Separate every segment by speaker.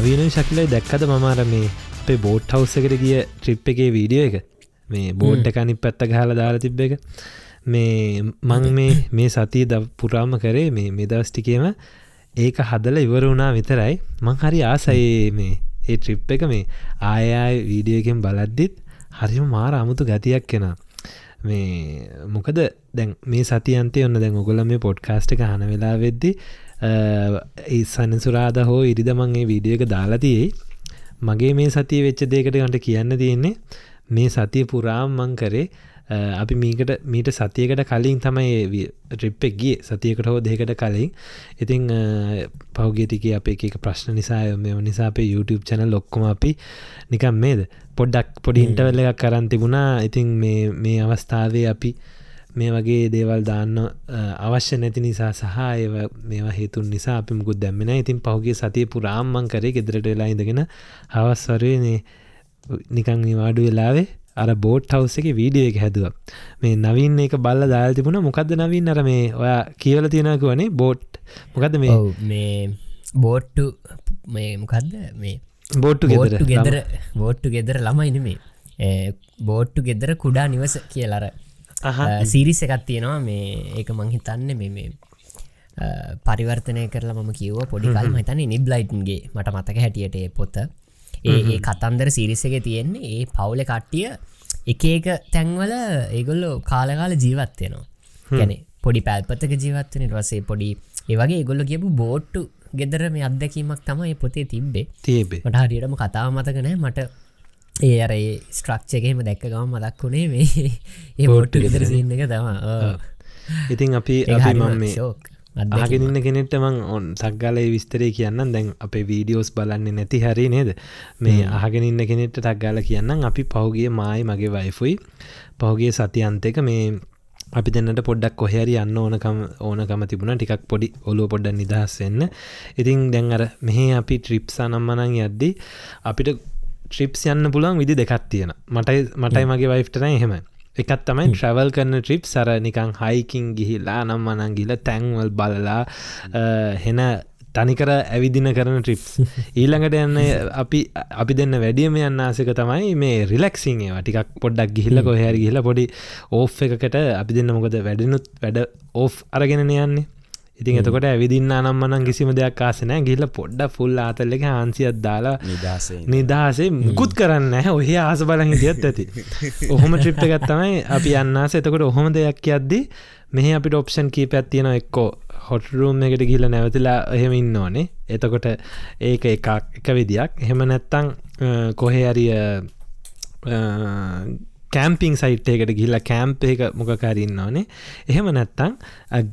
Speaker 1: නවීන ශක්ලයි දැක්කද මමාර මේ අපේ බෝට් හවස් එකට ගිය ට්‍රිප් එකේ වීඩියෝ එක? මේ බෝඩ් එකනි පැත්ත ගහල දාලා තිබ්බ එක. මේ මං මේ මේ සතිය ද පුරාම කරේ මේ මෙදවස්ටිකේම ඒක හදල ඉවර වුණා විතරයි. මං හරි ආසයේ මේ ඒ ට්‍රිප් එක මේ ආයයි වීඩියෝකෙන් බලද්දිත් හරිම මාර අමුතු ගතියක් කෙනා මේ මොකද දැන් මේ සතියන්තය ඔන්න දැන් ඔගොල මේ පොඩ්කාස්ට එක හන වෙලා වෙද්දි ඒ සනසුරාද හෝ ඉරිදමන්ගේ වීඩියෝ එක දාලාතියේ මගේ මේ සතිය වෙච්ච දෙකට ගට කියන්න තියෙන්නේ මේ සතිය පුරාම් මං කරේ අපි මීකට මීට සතියකට කලින් තමයි ට්‍රිප්පෙක් ගිය. සතියකට හෝ දෙකට කලින්. ඉතිං පෞගේතික අප එක ප්‍රශ්න නිසා මෙ නිසා අපේ YouTube චැනල් ලොක්කොම අපි නිකම් මේද පොඩ්ඩක් පොඩි ඉන්ටවල්ල එකක් කරන් තිබුණා. ඉතින් මේ අවස්ථාවේ අපි මේ වගේ දේවල් දාන්න අවශ්‍ය නැති නිසා සහ ඒ මේවා හේතුන් නිසා අපි මුකුත් දැම්මෙන ඉතින් පහුගේ සතිය පුරාම්මන් කරේ ගෙදරට වෙලා ඉඳගෙන හවස්වරයනේ නිකං වාඩු වෙලාවේ අර බෝට් හවස එක වීඩියෝ එක හැදුව. මේ නවින් එක බල්ල දාල් තිබුණ. මොකක්ද නවින්? අර මේ ඔයා කියවල තියෙනකුවනේ බෝට් මොකද මේ?
Speaker 2: මේ බෝට්ටු මේ මොකක්ද මේ
Speaker 1: බෝට්ටු ගෙදර
Speaker 2: ගෙදර බෝට්ටු ගෙදර ළමයින මේ බෝට්ටු ගෙදර කුඩා නිවස කියලර සිරිස එකත් තියෙනවා. මේ ඒක මංහිතන්න මේ මේ පරිවර්තනය කරලා මම කිව්ව පොඩිකල් මතන නිබ්ලයිටන්ගේ මට මතක හැටියට පොත. ඒ කතන්දර සිරිසක තියෙන්නේ ඒ පවුල කට්ටිය එක එක තැන්වල ඒගොල්ලෝ කාලකාල ජීවත්වයනවා ගැන පොඩි පැල්පතක ජීවත්වන වසේ පොඩි ඒවගේ ගොල්ල කියපු බෝට්ටු ගෙදර මේ අත්දැකීමක් තමයි පොතේ තිබ්බේ.
Speaker 1: තිබේ
Speaker 2: මට හරියටම කතාව මතකනෑ මට ඒ අර ස්ට්‍රක්්චකෙම දැක්ක ගම මදක් වුණේ මේ ඒ බෝට්ටු ගෙදර සින්න එක තම
Speaker 1: ඉතින් අපි ආගෙනන්න කෙනෙට මං ඔන් තක්ගලයි විස්තරේ කියන්න දැන් අපේ වීඩියෝස් බලන්නේ නැති හරි නේද? මේ අහගෙනන්න කෙනෙට තක්ගාල කියන්න අපි පහුගේ මයි මගේ වයිෆුයි පහුගේ සතියන්තක මේ අපි දෙන්නට පොඩ්ඩක් කොහැරි යන්න ඕනකම ඕනකම තිබුණ. ටිකක් පොඩි ඔලුව පොඩ්ඩ නිදහස්වෙන්න ඉතින් දැන් අර මෙහ අපි ට්‍රිප්සා නම්මනං යද්දි අපිට ට්‍රිප්ස් යන්න පුළන් විදි දෙකක් තියෙන මටයි මටයි මගේ වයිෆ්ටන එහෙම. එකත් තමයි ට්‍රවල් කරන ට්‍රිප් සර නිකං හයිකින් ගිහිල්ලා නම් මනන් ගිල තැන්වල් බලලා හෙන තනිකර ඇවිදින කරන ට්‍රිප් ඊළඟට යන්න අපි අපි දෙන්න වැඩියම යන්න ආසක තමයි මේ රිලක්සිංේ ටිකක් පොඩ්ඩක් ගිහිල්ල කොහැර ගිහිල පොඩි ඕ් එකකට අපි දෙන්න මොකද වැඩනුත් වැඩ ඕ් අරගෙන යන්නේ ඉතින් එතකොට ඇවිදින්න අනම්මනන් කිසිම දෙයක් ආසනෑ ගිල්ල පොඩ්ඩ ෆුල් ආතල්ල එක හන්සියක් දාලා නිදහසේ මුකුත් කරන්න ඔහ ආස බලන් හිටියත් ඇති. ඔහොම ට්‍රිප්ට ගත්තමයි අපි අන්නාස එතකොට ඔහොම දෙයක් යද්දි මෙහ අපිට ඔප්ෂන් කීපයක් තියෙන එක්කෝ හොටරුම් එකට ගිල නැවතිලා එහෙම ඉන්න ඕනේ එතකොට ඒක එකක් එක විදියක්. එහෙම නැත්තං කොහෙ අරිය කෑම්පිං සයිට්යකට ගිල්ල කෑම්ප එක මොකකාරන්න ඕනේ එහෙම නැත්තං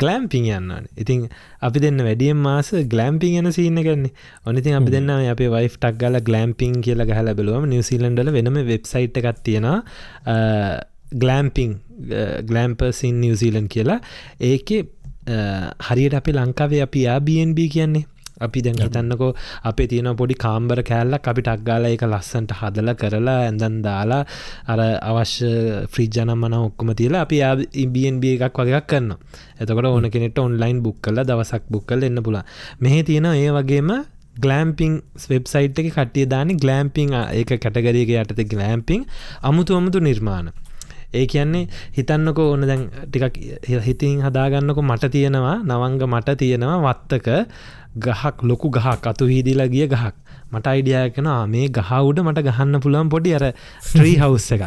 Speaker 1: ගලෑම්පිං යන්නන ඉතින් අපි දෙන්න වැඩියම් මාස ගලෑම්පිං යන සින්න කරන්නේ ඔනතින් අපි දෙන්න අපේ වයි් ටක් ගල ගලෑම්පිං කියල ගහල බලුවම නිවසිලන්ඩල වෙනම වෙබ්සයිට් එකත් තියෙනවා. ගලෑම්පිං ගලෑම්පසින් නිවසිීලන් කියලා. ඒක හරියට අපි ලංකාවේ අපි ආBNB කියන්නේ අපි දැන් හිතන්නකෝ අපේ තියෙන පොඩි කාම්බර කෑල්ලක් අපි ටක්ගාල එක ලස්සන්ට හදල කරලා ඇඳන් දාලා අර අවශ්‍ය ෆ්‍රිජ්ජනම් මන ඔක්කොම තියලා අපි ඉBNB එකක් වගේක් කරන්න එතකොට ඕන කෙනෙට ඔන්ලයින් බුක් කල දවසක් බුක් කල එන්න පුලා මෙහ තියෙන ඒ වගේම ගලෑම්පිං වෙබ්සයිට් එක කටිය දානි ගලෑම්පිං ඒක කැටගරියක යටත ගලෑම්පිං අමුතු අමුතු නිර්මාණ. ඒ කියන්නේ හිතන්නක ඕන දැන් ටිකක් හිතින් හදාගන්නක මට තියෙනවා නවංග මට තියෙනවා වත්තක ගහක් ලොකු ගහක් අතු හිදිලා ගිය ගහක්. මට අයිඩිය කෙනවා මේ ගහවුඩ මට ගහන්න පුළුවන් පොඩි අර ත්‍රී හවස් එක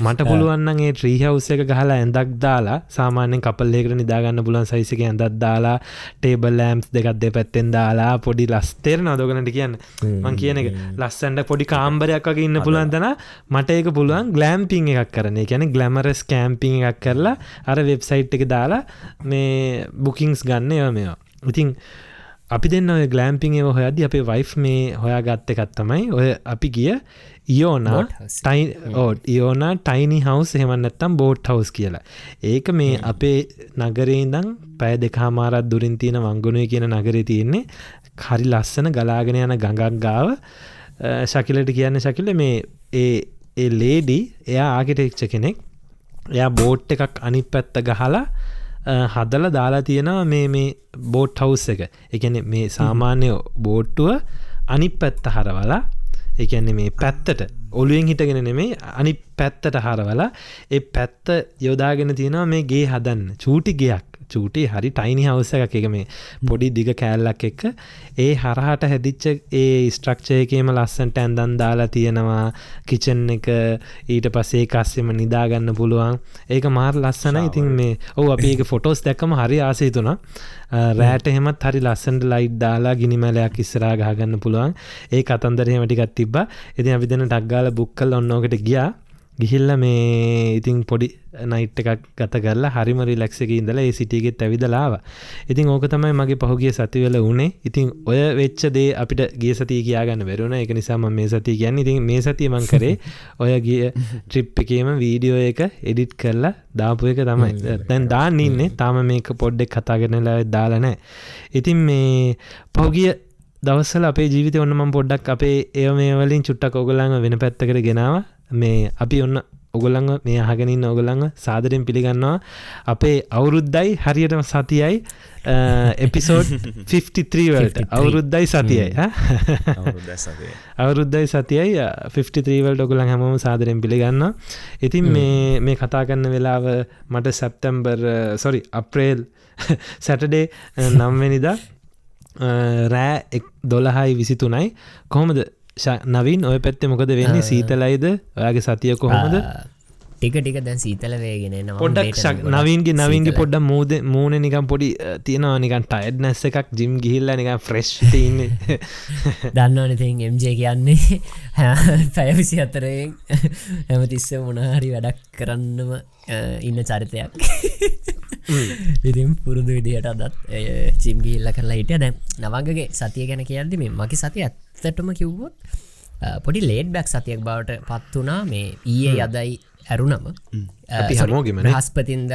Speaker 1: මට පුළුවන්න්නේ ත්‍රී හවස් එක ගහලා ඇඳක් දාලා සාමාන්‍යෙන් කපල්ලෙකට නිදාගන්න පුලන් සයිසක ඇඳත් දාලා ටේබල් ලෑම්ස් දෙකත් දෙ පැත්තෙන් දාලා පොඩි ලස්තේර නොදගනට කියන්න? මං කියන එක. ලස්සන්ට පොඩි කාම්බරයක් වගේ ඉන්න පුළුවන්දන මට ඒක පුළුවන් ගලෑම්පිං එකක් කරන ගැන ගලමරස් කෑම්පිං එකක් කරලා අර වෙබ්සයිට් එක දාලා මේ බුකින්ස් ගන්න ඒව මේවා. ඉතින් අපි දෙන්න ඔය ගලෑම්පිං ඒව හොයද අපේ වයිෆ් මේ හොයා ගත්ත එකත්තමයි ඔය අපි ගිය ඉයෝනා ටයි ඕට ඉයෝනා ටයිනි හවස් හෙමන්නත්තම් බෝට් හවස් කියලා. ඒක මේ අපේ නගරේදං පැය දෙකාමාරත් දුරින් තියෙන වංගුණය කියන නගරේ තියෙන්නේ. හරි ලස්සන ගලාගෙන යන ගඟක් ගාව. ශකිලට කියන්න ශකිල මේ ඒ ලේඩි එයා ආගිටෙක්ෂ කෙනෙක්. එයා බෝට් එකක් අනි පැත්ත ගහලා හදල දාලා තියෙනවා මේ මේ බෝට් හවස් එක. එකන මේ සාමාන්‍ය බෝට්ටුව අනි පැත්ත හරවලා එකන්නේ මේ පැත්තට ඔලුවෙන් හිටගෙන නෙමේ අනි පැත්තට හරවලා ඒ පැත්ත යොදාගෙන තියෙනවා මේ ගේ හදන්න. චූටි ගයක් චූටි හරි ටයිනි හවස එකක්. එක මේ පොඩි දිග කෑල්ලක් එක්ක. ඒ හරහට හැදිච්ච ඒ ස්ට්‍රක්ෂයකේම ලස්සන්ට ඇන්දන් දාලා තියෙනවා. කිචන් එක ඊට පසේ කස්සෙම නිදාගන්න පුළුවන්. ඒක මාර් ලස්සන ඉතින් මේ ඔව අපි ඒක ෆොටෝස් දැක්කම හරි ආසේතුනා රෑට එහෙමත් හරි ලස්සන්ට ලයිට් දාලා ගිනිමලයක් ඉස්සරා ගහගන්න පුළුවන්. ඒ කතන්දරහෙම ටිකත් තිබ්බ. ඉතින් අපි දෙන ටක්ගාල බුක්කල් ඔන්නෝකට ගියා ගිහිල්ල මේ ඉතින් පොඩි නයිට් එකක් ගත කරලා හරිම රිලක්සක ඉඳලා ඒ සිටියගෙත් ඇවිදලාව ඉතින් ඕක තමයි මගේ පහුගිය සතිවල වනේ ඉතින් ඔය වෙච්ච දේ අපිට ගේ සතිය කියයාගන්න වෙරුණ එක නිසාම මේ සතිය කියන්න ඉතින් මේ සතියමං කරේ ඔය ගිය ට්‍රිප් එකේම වීඩියෝ එක එඩිට් කරලා දාපු එක තමයි. තැන් දාන්න ඉන්නේ. තාම මේක පොඩ්ඩෙක් කතාගෙනලා දාලනෑ ඉතින් මේ පහුගිය දවස්සල අපේ ජීවිත ඔන්නම පොඩ්ඩක් අපේ ඒ මේ වලින් චුට්ටක් ඔගොල්ලඟ වෙන පැත්තකට ගෙනාව මේ අපි ඔන්න ඔගොල්ලඟ මේ අහගෙනින් ඔගොල්ලඟ සාදරෙන් පිළිගන්නවා. අපේ අවුරුද්දයි හරියටම සතියයි. එපිසෝඩ් 53 වලට. අවුරුද්දයි සතියයි අවුරුද්දයි සතියයි. 53 වලට ඔගොලන් හැමෝම සාදරෙන් පිළිගන්න ඉතින් මේ මේ කතා කරන්න වෙලාව මට සැප්තැම්බර් සොරි අප්‍රේල් සැටඩේ නම්වෙනිදා රෑ දොළහයි විසිතුනයි. කොහොමද නවින් ඔය පැත්තේ මොකද වෙන්නේ? සීතලයිද? ඔයාගේ සතිය කොහොමද?
Speaker 2: ටික ටික දැන් සීතල වේගෙන
Speaker 1: පොඩ්ඩක් නවින්ගේ නවින්ගේ පොඩ්ඩ මූද මූුණ නිකම් පොඩි තියෙනවා නිකන් ටයිඩ් නැස්ස එකක් ජිම් ගිහිල්ල නික ෆ්‍රෙස්් තින්න.
Speaker 2: දන්නවන ති එම්ජේ කියන්නේ. පැයවිසි අතරයෙන් හැමතිස්ස මොනහරි වැඩක් කරන්නම ඉන්න චරිතයක් ඉතින් පුරුදු විදිහට අදත් චිම්ගිල්ල කරලා හිටිය. දැ නවගගේ සතිය ගැන කියල්දි මේ මකි සතිය ඇත්තටම කිව්වොත් පොඩි ලේඩ් බැක් සතියක් බවට පත් වනා මේ ඊයේ යදයි ඇරුණම.
Speaker 1: හමෝගම
Speaker 2: හස්පතින්ද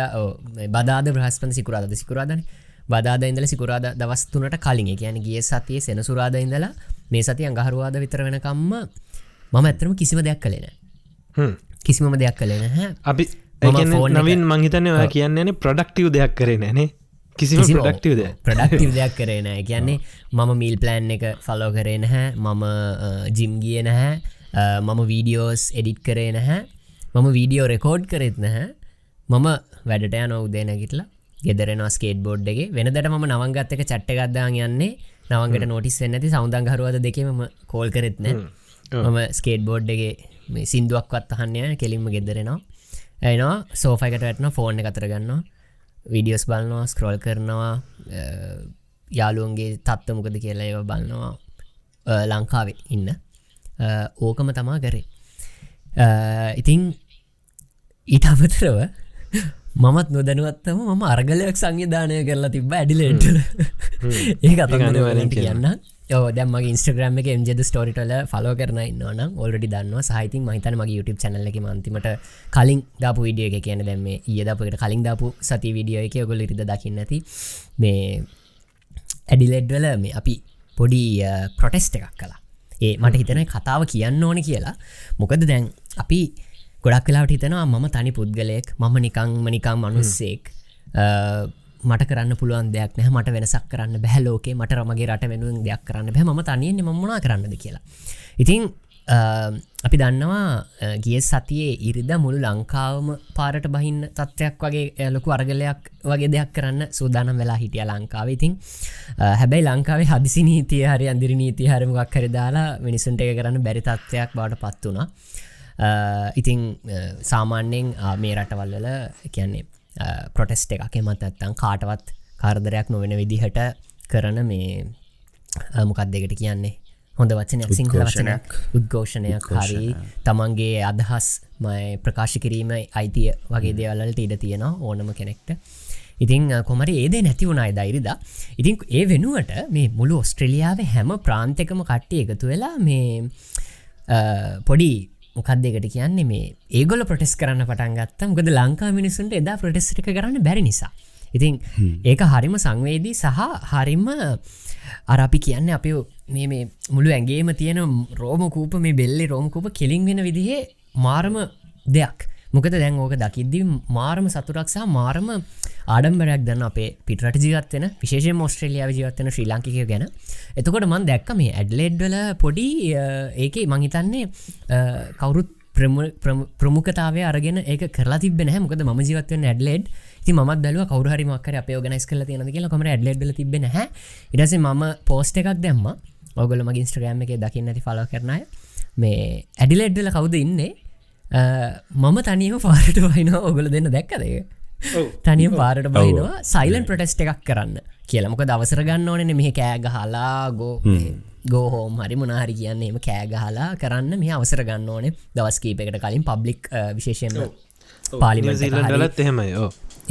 Speaker 2: බදාද බ්‍රහස්පන් සිකුරාද සිකුරාදන? බදාද ඉඳල සිකුරාද දවස්තුනට කලින්. කියන ගිය සතිය සෙනසුරාද ඉඳලා මේ සති අඟහරුවාද විතර වෙනකම්ම මම ඇතරම කිසිම දෙයක් කලෙන කිසිමම දෙයක් කලෙන හැ
Speaker 1: අපි නවින් මංහිතන ඔය කියන්නේ ප්‍රඩක්ටව් දෙයක් කරේ නෑනේ කිසි ප්‍රඩක්ටවද
Speaker 2: ප්‍රඩක්ටව දෙයක්. කරේන කියන්නේ මම මිල් ප්ලෑන් එක ෆලෝ කරේ නැහැ. මම ජිම් ගිය නැහැ. මම වීඩියෝස් එඩිට් කරේ නැහැ. මම වීඩියෝ රෙකෝඩ් කරෙත් නැහැ. මම වැඩට යන උදේ නැගිටලා. ගෙදරෙනවා ස්කේට බෝඩ් එක. වෙනදට ම නවංගත්තක චට්ටගත්දාන් යන්නේ. නවන්ගට නොටිස් නැති සෞදංහරුවද දෙකම කෝල් කරෙත්න මම ස්කේට් බෝඩ් එක මේ සිින්දුවක්වත් අහන්නය කෙලින්ම ගෙදරෙනවා ඇනවා සෝෆයිකට වැටන ෆෝර්න කතරගන්නවා විඩියෝස් බලනවා ස්ක්‍රෝල් කරනවා. යාලුවන්ගේ තත්ත මොකද කියලා ඒව බලනවා. ලංකාවේ ඉන්න. ඕකම තමා කරේ. ඉතින් ඊට අමතරව මමත් නොදැනුවත්තම මම අර්ගලයක් සංවිධානය කරලා තිබ ඇඩිලෙට ඒ අතගනවලට කියන්න දැම්මගේ ඉස්ට්‍රග්‍රම එක එජද ස්ටෝරිටල ෆලෝ කරන න්නවන ඔල්ඩි දන්න සහිතින් මහිතන මගේ YouTube චැනල එක මන්තිමට කලින් දාපු විඩිය එක කියන දැම ඒදපකට කලින් දාපු සති විඩියෝ එක ඔගොල ඉරිද දකින්න ඇති මේ ඇඩිලෙඩ්වල මේ අපි පොඩි ප්‍රොටෙස්ට එකක් කලා ඒ මට හිතන කතාව කියන්න ඕන කියලා. මොකද දැන් අපි ගොඩක් වෙලාට හිතනවා මම තනි පුද්ගලයෙක් මම නිකං මනිකං මනුස්සෙක් මට කරන්න පුළුවන් දෙයක් නැහ. මට වෙනසක් කරන්න බැහලෝකේ මට රමගේ රට වෙනුවෙන් දෙයක් කරන්න බැ. ම තනියෙන් මමනා කරන්නද කියලා. ඉතිං අපි දන්නවා ගිය සතියේ ඉරිද මුළු ලංකාවම පාරට බහින්න තත්ත්වයක් වගේ ලොකු අර්ගලයක් වගේ දෙයක් කරන්න සූදානම් වෙලා හිටිය ලංකාව. ඉතින් හැබැයි ලංකාවේ හදිසි නීතිය හරි අන්දිරි නීති හරමක් කර දාලා මිනිසුන්ට එක කරන්න බැරි තත්ත්වයක් බවට පත් වුණා. ඉතිං සාමාන්‍යෙන් මේ රටවල්වල කියන්නේ ප්‍රොටෙස්ට එකක්. එමත් ඇත්තන් කාටවත් කාර්දරයක් නොවෙන විදිහට කරන මේ මොකක් දෙකට කියන්නේ? හොඳ වචනයක් සිංහල වචනයක්. උද්ඝෝෂණයක්. හරි. තමන්ගේ අදහස් මයි ප්‍රකාශ කිරීම අයිතිය වගේ දේවල්ලට ඉඩ තියෙනවා ඕනම කෙනෙක්ට. ඉතිං කොමරි ඒදේ නැති වුණයි දෛරිද ඉතින් ඒ වෙනුවට මේ මුළු ඔස්ට්‍රලියාව හැම ප්‍රාන්තකම කට්ටිය එකතු වෙලා මේ පොඩි මොකක්දකට කියන්නේ? මේ ඒගොල ප්‍රටෙස් කරන්න පටන් ගත්තම් ගොද ලංකා මිනිසුන්ට එදා ප්‍රටෙස්ටික කරන්න බැරි නිසා. ඉතින් ඒක හරිම සංවේදී සහ හරිම අරපි කියන්න අපි මේ මුළු ඇගේම තියෙන රෝම කූප මේ බෙල්ලෙ රෝමකූප කෙලින් වෙන විදිහේ මාරම දෙයක් මොකද දැන් ඕක දකිද්දි මාරම සතුරක්සා මාරම ආඩම්බරයක් දන්න අපේ පිටට ජීවත්වෙන විශේෂ මෝස්ට්‍රලියාව ජීවත්වන ශ්‍රී ලංකිකය ගැන. එතකොට මන් දැක්ක මේ ඇඩ්ලෙඩ්වල පොඩි ඒක මංහිතන්නේ කවුරුත් ප්‍රමුඛතාව අරගෙන ඒ කරලා තිබෙන මොකද ම ජීවත්වන ඇඩ්ලෙඩ්. ති ම දල කවරහරි මක්කර අප ගනස් කල තියෙන කියලා. කමර ඇඩ්ලෙඩ්ල තිබෙන හ ඉටස ම පෝස්ට එකක් දැම්ම. ඔගල මගේ ඉස්ට්‍රගෑම් එක දකින්න ඇති ෆල කරනය මේ ඇඩිලෙඩ්ඩල කවුද ඉන්නේ? මම තනියම පාරට වයිනවා ඔගොල දෙන්න දැක්කදේ තනියම් පාරට බයිනවා සයිලන් ප්‍රටෙස්ට එකක් කරන්න. කියලමක දවසර ගන්න ඕනෙන මෙහ කෑගහලා ගෝ ගෝහෝම් හරි මොනාහරි කියන්නේ එම කෑගහලා කරන්න. මේ අවසර ගන්න ඕනේ දවස් කීපකට කලින් පබ්ලික් විශේෂයෙන්ම
Speaker 1: පාලිමලත් එහෙමයි.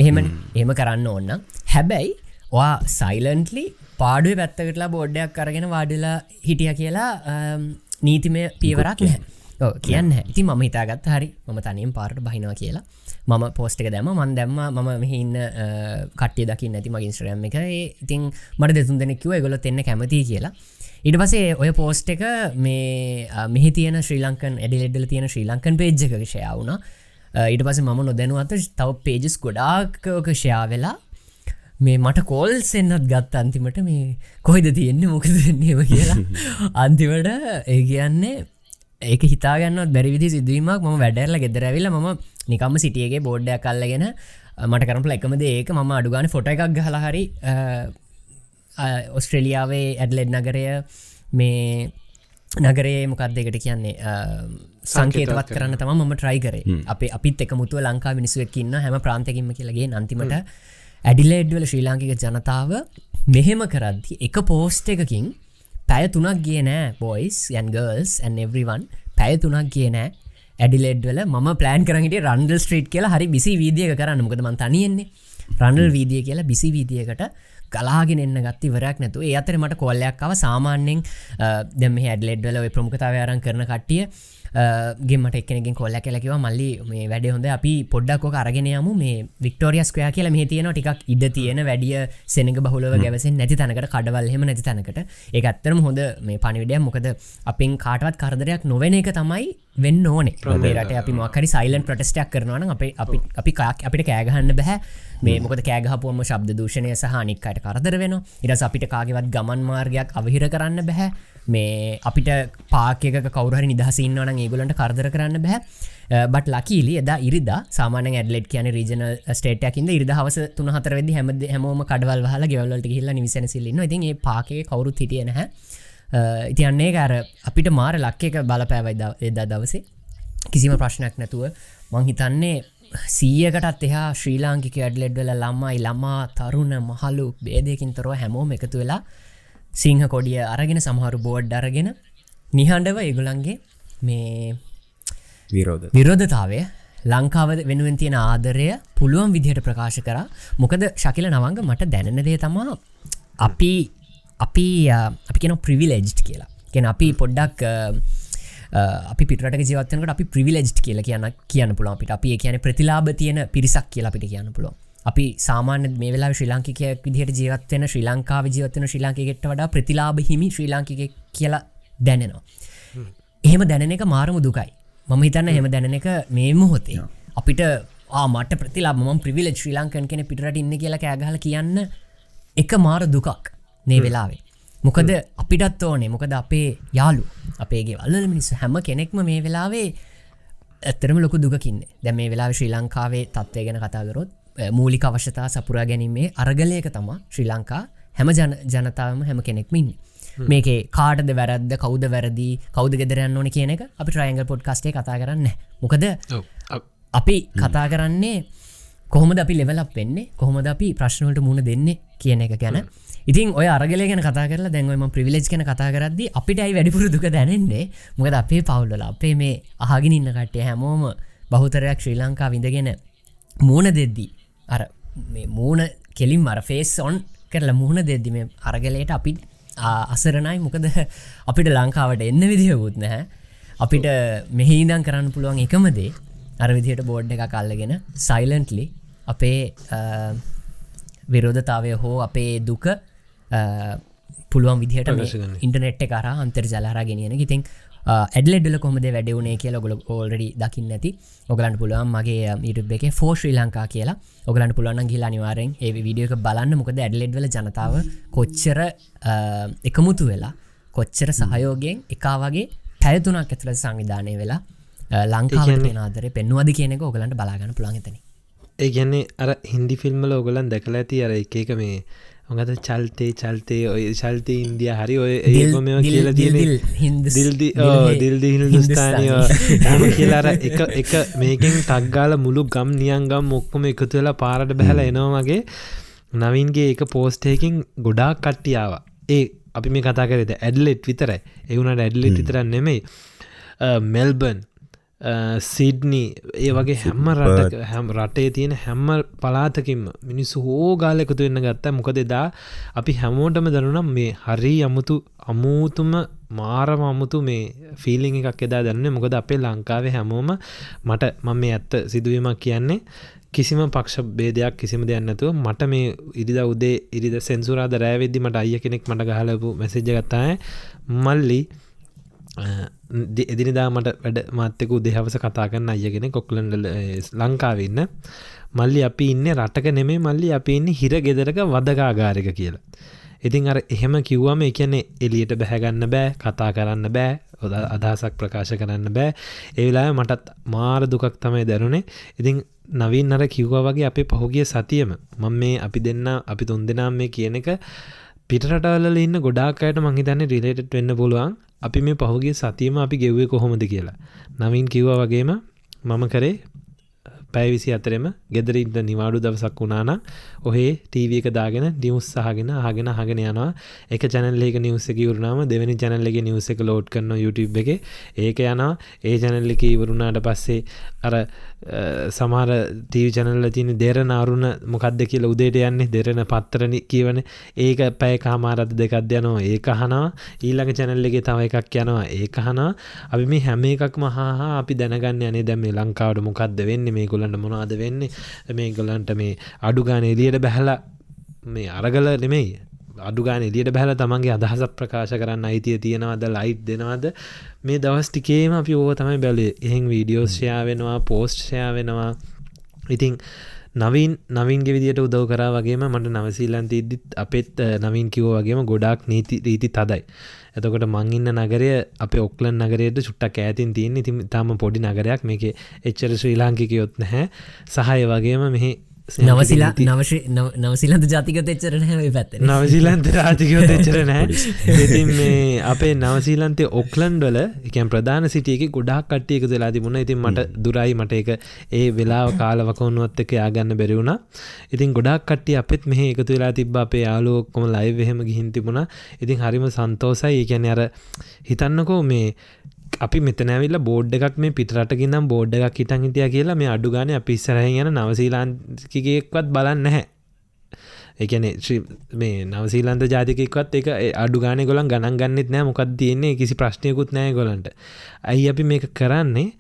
Speaker 2: එහෙම එහෙම කරන්න ඕන්න හැබැයි වා සයිලන්ටලි පාඩුව පැත්තකටලා බෝඩ්ඩයක් කරගෙන වාඩිලා හිටිය කියලා නීතිමය පියවරක් නැහැ කියන්න. ඉති ම හිතාගත් හරි ම තනියෙන් පාරට බහිනවා කියලා. මම පෝස්ටක දැම මන් දැම්ම ම මෙහින්න කට්ටිය දකි නැති මගින් ශ්‍රයම් එක. ඉතින් මට දෙතුන් දෙනෙක්ව ගොල එන්න කැමති කියලා. ඉට පසේ ඔය පෝස්ට එක මේ මෙහි තියන ශ්‍රී ලංකන් එඩිලෙඩ්ඩල තියෙන ශ්‍රී ලංකන් පේජ්ක ෂයාවුණ ඊට පස මම නොදැනුවත තව පේජස් ගොඩාක්ක ෂයා වෙලා මේ මට කෝල්ස් එන්නත් ගත්ත අන්තිමට මේ කොයිද තියෙන්නේ මොකද දෙන්නේම කියලා. අන්තිමට ඒ කියන්නේ ඒක හිතාගන්න බැරිවිදි සිදුවීමක්. ම වැඩරල ගෙදරැවිල ම නිකම්ම සිටියගේ බෝඩ්ඩයක් කල්ලගෙන මට කරපල එකමද ඒක. මම අඩුගාන ෆොට එකක් ගහලහරි ඔස්ට්‍රලියාවේ ඇඩලෙඩ් නගරය මේ නගරේ මොකක්ද එකට කියන්නේ? සංකේතවත් කරන්න තම ම ට්‍රයි කරේ. අප අපිත් එක මුතුව ලංකා මිනිසුවක්කින්න හැම ප්‍රාන්තකින්ම කියලගේ අන්තිමට ඇඩිලෙඩ්වල ශ්‍රී ලාංකික ජනතාව මෙහෙම කරද්දි එක පෝස්ට එකකින් පැය තුනක් ගිය නෑ බොයිස් යන් ගර්ල්ස් ඇන් එවරිවන් පැය තුනක් කිය නෑ. ඇඩිලෙඩ්වල ම පලෑන් කරට රන්ඩල් ස්ට්‍රීට් කියලා හරි බිසි වීදිය කරන්න. මොකද මන් තනියෙන්නේ. රන්ඩල් වීදිය කියලා බිසි වීදියකට ගලාගෙන එන්න ගත්ති වරක් නැතු ඒ අතර මට කොල්ලයක්ව සාමාන්‍යෙන් දෙම හැඩලෙඩ්වල ප්‍රමුඛතාවයාරන් කරන කට්ටිය ගෙමට එක්නෙකින් කොල්ල කලකිව මල්ලි මේ වැඩ හොඳ අපි පොඩ්ඩක්කොක අරගෙනයමු මේ වික්ටෝරියස්කයා කියලා මේ තියෙන ටිකක් ඉඩ තියෙන වැඩිය සෙනක බහුලව ගැවසෙන් නැති තැනකට කඩවල්හෙම නැති තැනකට. ඒ අත්තරම හොඳ මේ පනිවිඩයක් මොකද අපින් කාටවත් කරදරයක් නොවෙන එක තමයි වෙන්න ඕනේ. ප්‍රමේරට අපි මොකරි සයිලන් ප්‍රටස්ටයක් කරනවන අපි අපි කාක් අපිට කෑගහන්න බැහැ මේ මොකද කෑගහපුුවම ශබ්ද දූෂණය සහනික්කට කරදර වෙන ඉරස අපිට කාගෙවත් ගමන් මාර්ගයක් අවහිර කරන්න බැහැ. මේ අපිට පාකක කවරහරි නිදහසින්නවන ඒගොලන්ට කරදර කරන්න බැහැ. බට ලකීලි එදා ඉරිද සාමාන ඇඩලෙට් කියන රීජන ස්ටේටයකින්ද ඉරිද හවස තුන හතර වෙදි හැම හැමෝම කඩවල් හල ගෙවල්ලට හිල්ල නිවිසන සිල්ලන්න ඉතින් ඒ පාක කවරු හිටියන හැ ඉතියන්නේ කාර අපිට මාර ලක්කක බලපෑවයිද එදා දවසේ. කිසිම ප්‍රශ්නයක් නැතුව මං හිතන්නේ සීයකටත් එහා ශ්‍රී ලාංකික ඇඩ්ලෙඩ්වල ළම්මයි ළමා තරුණ මහලු බේදයකින් තොරව හැමෝම එකතු වෙලා සිංහ කොඩිය අරගෙන සමහරු බෝඩ් අරගෙන නිහඬව ඒගුලන්ගේ මේ
Speaker 3: විරෝධ.
Speaker 2: විරෝධතාවය ලංකාව වෙනුවෙන් තියෙන ආදරය පුළුවන් විදිහට ප්‍රකාශ කර. මොකද ශකිල නවංග මට දැනනදේ තමා අපි අපි අපි කෙන ප්‍රවිලෙජ් කියලා. කෙන අපි පොඩ්ඩක් අපි පිට ජීවතනකට අපි ප්‍රවිලෙජ් කියල කියන්න කියන්න පුළන් අපිට අපි කියන ප්‍රතිලාබ තියෙන පිරිසක් කියලා අපිට කියන්න පුළුවන් අපි සාමාන්‍ය මේ වෙලා ශ්‍රී ලාංකිකයක් විදිහට ජීවත්වෙන ශ්‍රී ලංකාව ජීවත්වන ශ්‍රී ලාංකිකට වඩා ප්‍රතිලාබ හිමි ශ්‍රී ලාංකික කියලා දැනෙනවා. එහෙම දැනෙන එක මාරම දුකයි. මම හිතන්න හෙම දැනෙන එක මේ මොහොතේ. අපිට ආමට ප්‍රතිලා ම ප්‍රවිල ශ්‍රී ලංකන් කෙන පිටට ඉන්න කියලා කෑගහල කියන්න එක මාර දුකක් නේ වෙලාවේ. මොකද අපිටත් ඕනේ. මොකද අපේ යාලු අපේගේ වල්ල මිනිස් හැම කෙනෙක්ම මේ වෙලාවේ ඇත්තරම ලොක දුකින්න දැ මේ වෙලා ශ්‍රී ලංකාවේ තත්වය ගැන කතාගරොත් මූලික අවශ්‍යතා සපුරා ගැනීමේ අරගලයක තමා ශ්‍රී ලංකා හැම ජනතාවම හැම කෙනෙක්මින් මේකේ කාටද වැරද්ද කෞද වැරදි කෞද ගෙදරන්න ඕන කියන එක අපි ට්‍රයිංගල් පොඩ් කස්ටේ කතා කරන්න මොකද අපි කතා කරන්නේ කොහොමද අපි ලෙවලක් වෙන්නේ? කොහොමද අපි ප්‍රශ්නවලට මුණ දෙන්නේ කියන එක ගැන. ඉතින් ඔය අරගල ගෙන කතා කරලා දැන්වම ප්‍රවිලෙජ් කන කතා කරද්දි අපිටයි වැඩිපුර දුක දැනෙන්නේ? මොකද අපේ පවුල්ල අපේ මේ අහගෙන ඉන්න කට්ටය හැමෝම බහුතරයක් ශ්‍රී ලංකා විඳගෙන මූුණ දෙද්දී අර මූුණ කෙලින් මර ෆේස් ඔන් කරලා මුහුණ දෙද්දි මේ අරගලයට අපි අසරණයි. මොකද අපිට ලංකාවට එන්න විදිහකුත් නැහැ. අපිට මෙහිදන් කරන්න පුළුවන් එකමදේ අර විදිහට බෝඩ් එක කල්ලගෙන සයිලන්ටලි අපේ විරෝධතාවය හෝ අපේ දුක පුළුවන් විදිහට ඉන්ටනෙට් කර අන්තර් ජලහර ගෙනියන ඉතින් ඇඩලෙඩල කොමද වැඩවුණේ කියලා ගොල ඕල්ඩි දකින්න ඇති. ඔගලන්ට පුළුවන් මගේ ඉටුබ එක ෆෝ ශ්‍රී ලංකා කියලා. ඔගලන්ට පුළුවන් ගිලා අනිවාරෙන් ඒ විඩියක බලන්න. මොකද ඇඩලෙඩ්වල ජනතාව කොච්චර එකමුතු වෙලා කොච්චර සහයෝගෙන් එකා වගේ පැයතුනක් ඇතුළ සංවිධානය වෙලා ලංකාව නාදර පෙන්වාද කියනෙක ඔගලන්ට බලාගන්න පුළන්ගතන
Speaker 1: ඒ ගැන්නේ අර හින්දි ෆිල්ම්මල ඔගලන් දැකලා ඇති අර එකක මේ ඔඟද චල්තේ චල්තේ ඔය චල්තය ඉන්දිය හරි ඔය ඒම කියල දිල්දි දිල්දි හිල්දුස්ථානය හම කියලාර එක එක මේකින් තක්ගාල මුළු ගම් නියන්ගම් මොක්කොම එකතු වෙලා පාරට බැහල එනවාගේ නවින්ගේ එක පෝස්ටයකින් ගොඩාක් කට්ටියාව ඒ අපි මේ කතා කරෙද ඇඩලෙට් විතරයි. එවුණට ඇඩලෙට් විතරන්න නෙමෙයි. මෙල්බන් සිඩ්නි ඒ වගේ හැම්ම රට හැම් රටේ තියෙන හැම්ම පලාතකින්ම මිනිස්සු හෝගාල එකතු වෙන්න ගත්ත. මොකද දා අපි හැමෝටම දරුනම් මේ හරි අමුතු අමූතුම මාරම අමුතු මේ ෆිලිං එකක් එදා දන්න. මොකද අපේ ලංකාවේ හැමෝම මට මම මේ ඇත්ත සිදුවීමක් කියන්නේ කිසිම පක්ෂ බේදයක් කිසිම දෙයන්නතුව මට මේ ඉරිද උදේ ඉරිද සෙන්සුරාද රෑවෙද්දි මට අය කෙනෙක් මට ගහලපු මැසිජ්ජ ගත්තාය මල්ලි එදිනිදා මට වැඩ මත්තකු දෙහවස කතා කරන්න අයගෙන කොක්ලන්ඩ ලංකාවන්න මල්ලි අපි ඉන්න රටක නෙමේ මල්ලි අපි ඉන්න හිර ගෙදරක වදකාගාරක කියලා. ඉතින් අර එහෙම කිව්වම එකන්නේ එලියට බැහැගන්න බෑ කතා කරන්න බෑ ඔද අදහසක් ප්‍රකාශ කරන්න බෑ. ඒවෙලා මටත් මාර දුකක් තමයි දැරුණේ ඉතින් නවින් අර කිව්වා වගේ අපේ පහුගිය සතියම මං මේ අපි දෙන්න අපි තුන් දෙනම් මේ කියන එක පිටරටවල ඉන්න ගොඩාකයට මහිතන්න රිලේට් වෙන්න පුළුවන්. අපි මේ පහුගේ සතියම අපි ගෙව්වේ කොහොමද කියලා. නවින් කිව්ව වගේම මම කරේ පැවිසි අතරෙම ගෙදරඉන්න නිවාඩු දවසක් වුණාන ඔහේ ටීව එක දාගෙන නිවස් සහගෙන හගෙන හගෙන යනවා. එක චැනල්ලේක නිවස එක වරුණාම දෙවැනි චැනල්ලගේ නිවස එක ලෝඩ් කරන YouTube එක. ඒක යනවා. ඒ චැනල්ල එක ඉවරුණාට පස්සේ අර සමහර ටීව චැනල්ල තින දෙරන අරුණ මොකක්ද කියලා උදේට යන්නේ? දෙරන පත්තරණ කියවන. ඒක පැය කාමාරත් දෙකක් යනවා. ඒක හනවා ඊළඟ චැනල්ලගේ තව එකක් යනවා. ඒක හනා අපි මේ හැම එකක් මහා අපි දැනගන්න යනේ දැම ලංකාවට මොකක්ද වෙන්න? මේ ගොලන්ට මොනවාද වෙන්නේ? මේ ගොලන්ට මේ අඩුගාන එලියට බැහලා මේ අරගල නෙමෙයි අඩුගාන එලියට බැහල තමන්ගේ අදහස ප්‍රකාශ කරන්න අයිතිය තියෙනවද ලයිට් දෙනවද? මේ දවස් ටිකේම අපි ඕ තමයි බැලේ එහෙන් වීඩියෝස්ෂයා වෙනවා පෝස්ට්ෂයා වෙනවා. ඉතිං නවින් නවින්ගේ විදිට උදව් කරා වගේම මට නවසීලන්ත ඉදිත් අපෙත් නවින් කිවෝ වගේම ගොඩක් නීති රීති තදයි. එතකොට මංඉන්න නගරය අප ඔක්ලන් නගරයට චුට්ටක් ඇතින් තියන්නේ. ඉතින් තාම පොඩි නගරයක්. මේක එච්චර ශ්‍රී ලාංකිකයොත් නැහැ. සහය වගේම මෙහි
Speaker 2: නවසිලා නවශ නවසිලන්ත ජාතික තෙච්චර හැ පැත්
Speaker 1: නවසිලන්ත රාජිකව තෙච්චර නෑ. ඉතින් මේ අපේ නවසීලන්තේ ඔක්ලන්ඩල එකන් ප්‍රධාන සිටියක ගොඩක් කට්ටියක වෙලා තිබුණ. ඉතින් මට දුරයි මට එක ඒ වෙලා කාලවකවුණුවත් එක යාගන්න බැරිවුණ ඉතින් ගොඩක් කට්ටිය අපත් මෙහ එකතු වෙලා තිබ අපේ යාලුවක්කොම ලයිවහෙම ගිහින් තිබුණ. ඉතින් හරිම සන්තෝසයි. ඒකැන අර හිතන්නකෝ මේ අපි මෙතනැවිල්ල බෝඩ් එකක් මේ පිටරටකින්නම් බෝඩ් එකක් හිටන් හිටිය කියලා මේ අඩුගාන අපි ඉස්සරහ යන නවසීලාන්කිකෙක්වත් බලන්න නැහැ. එකන මේ නවසීලන්ත ජාතිකෙක්වත් එක අඩුගාන ගොලන් ගණන් ගන්නෙත් නෑ මොකක් තියන්නේ? කිසි ප්‍රශ්නයකුත් නෑ ගොලන්ට ඇයි අපි මේක කරන්නේ?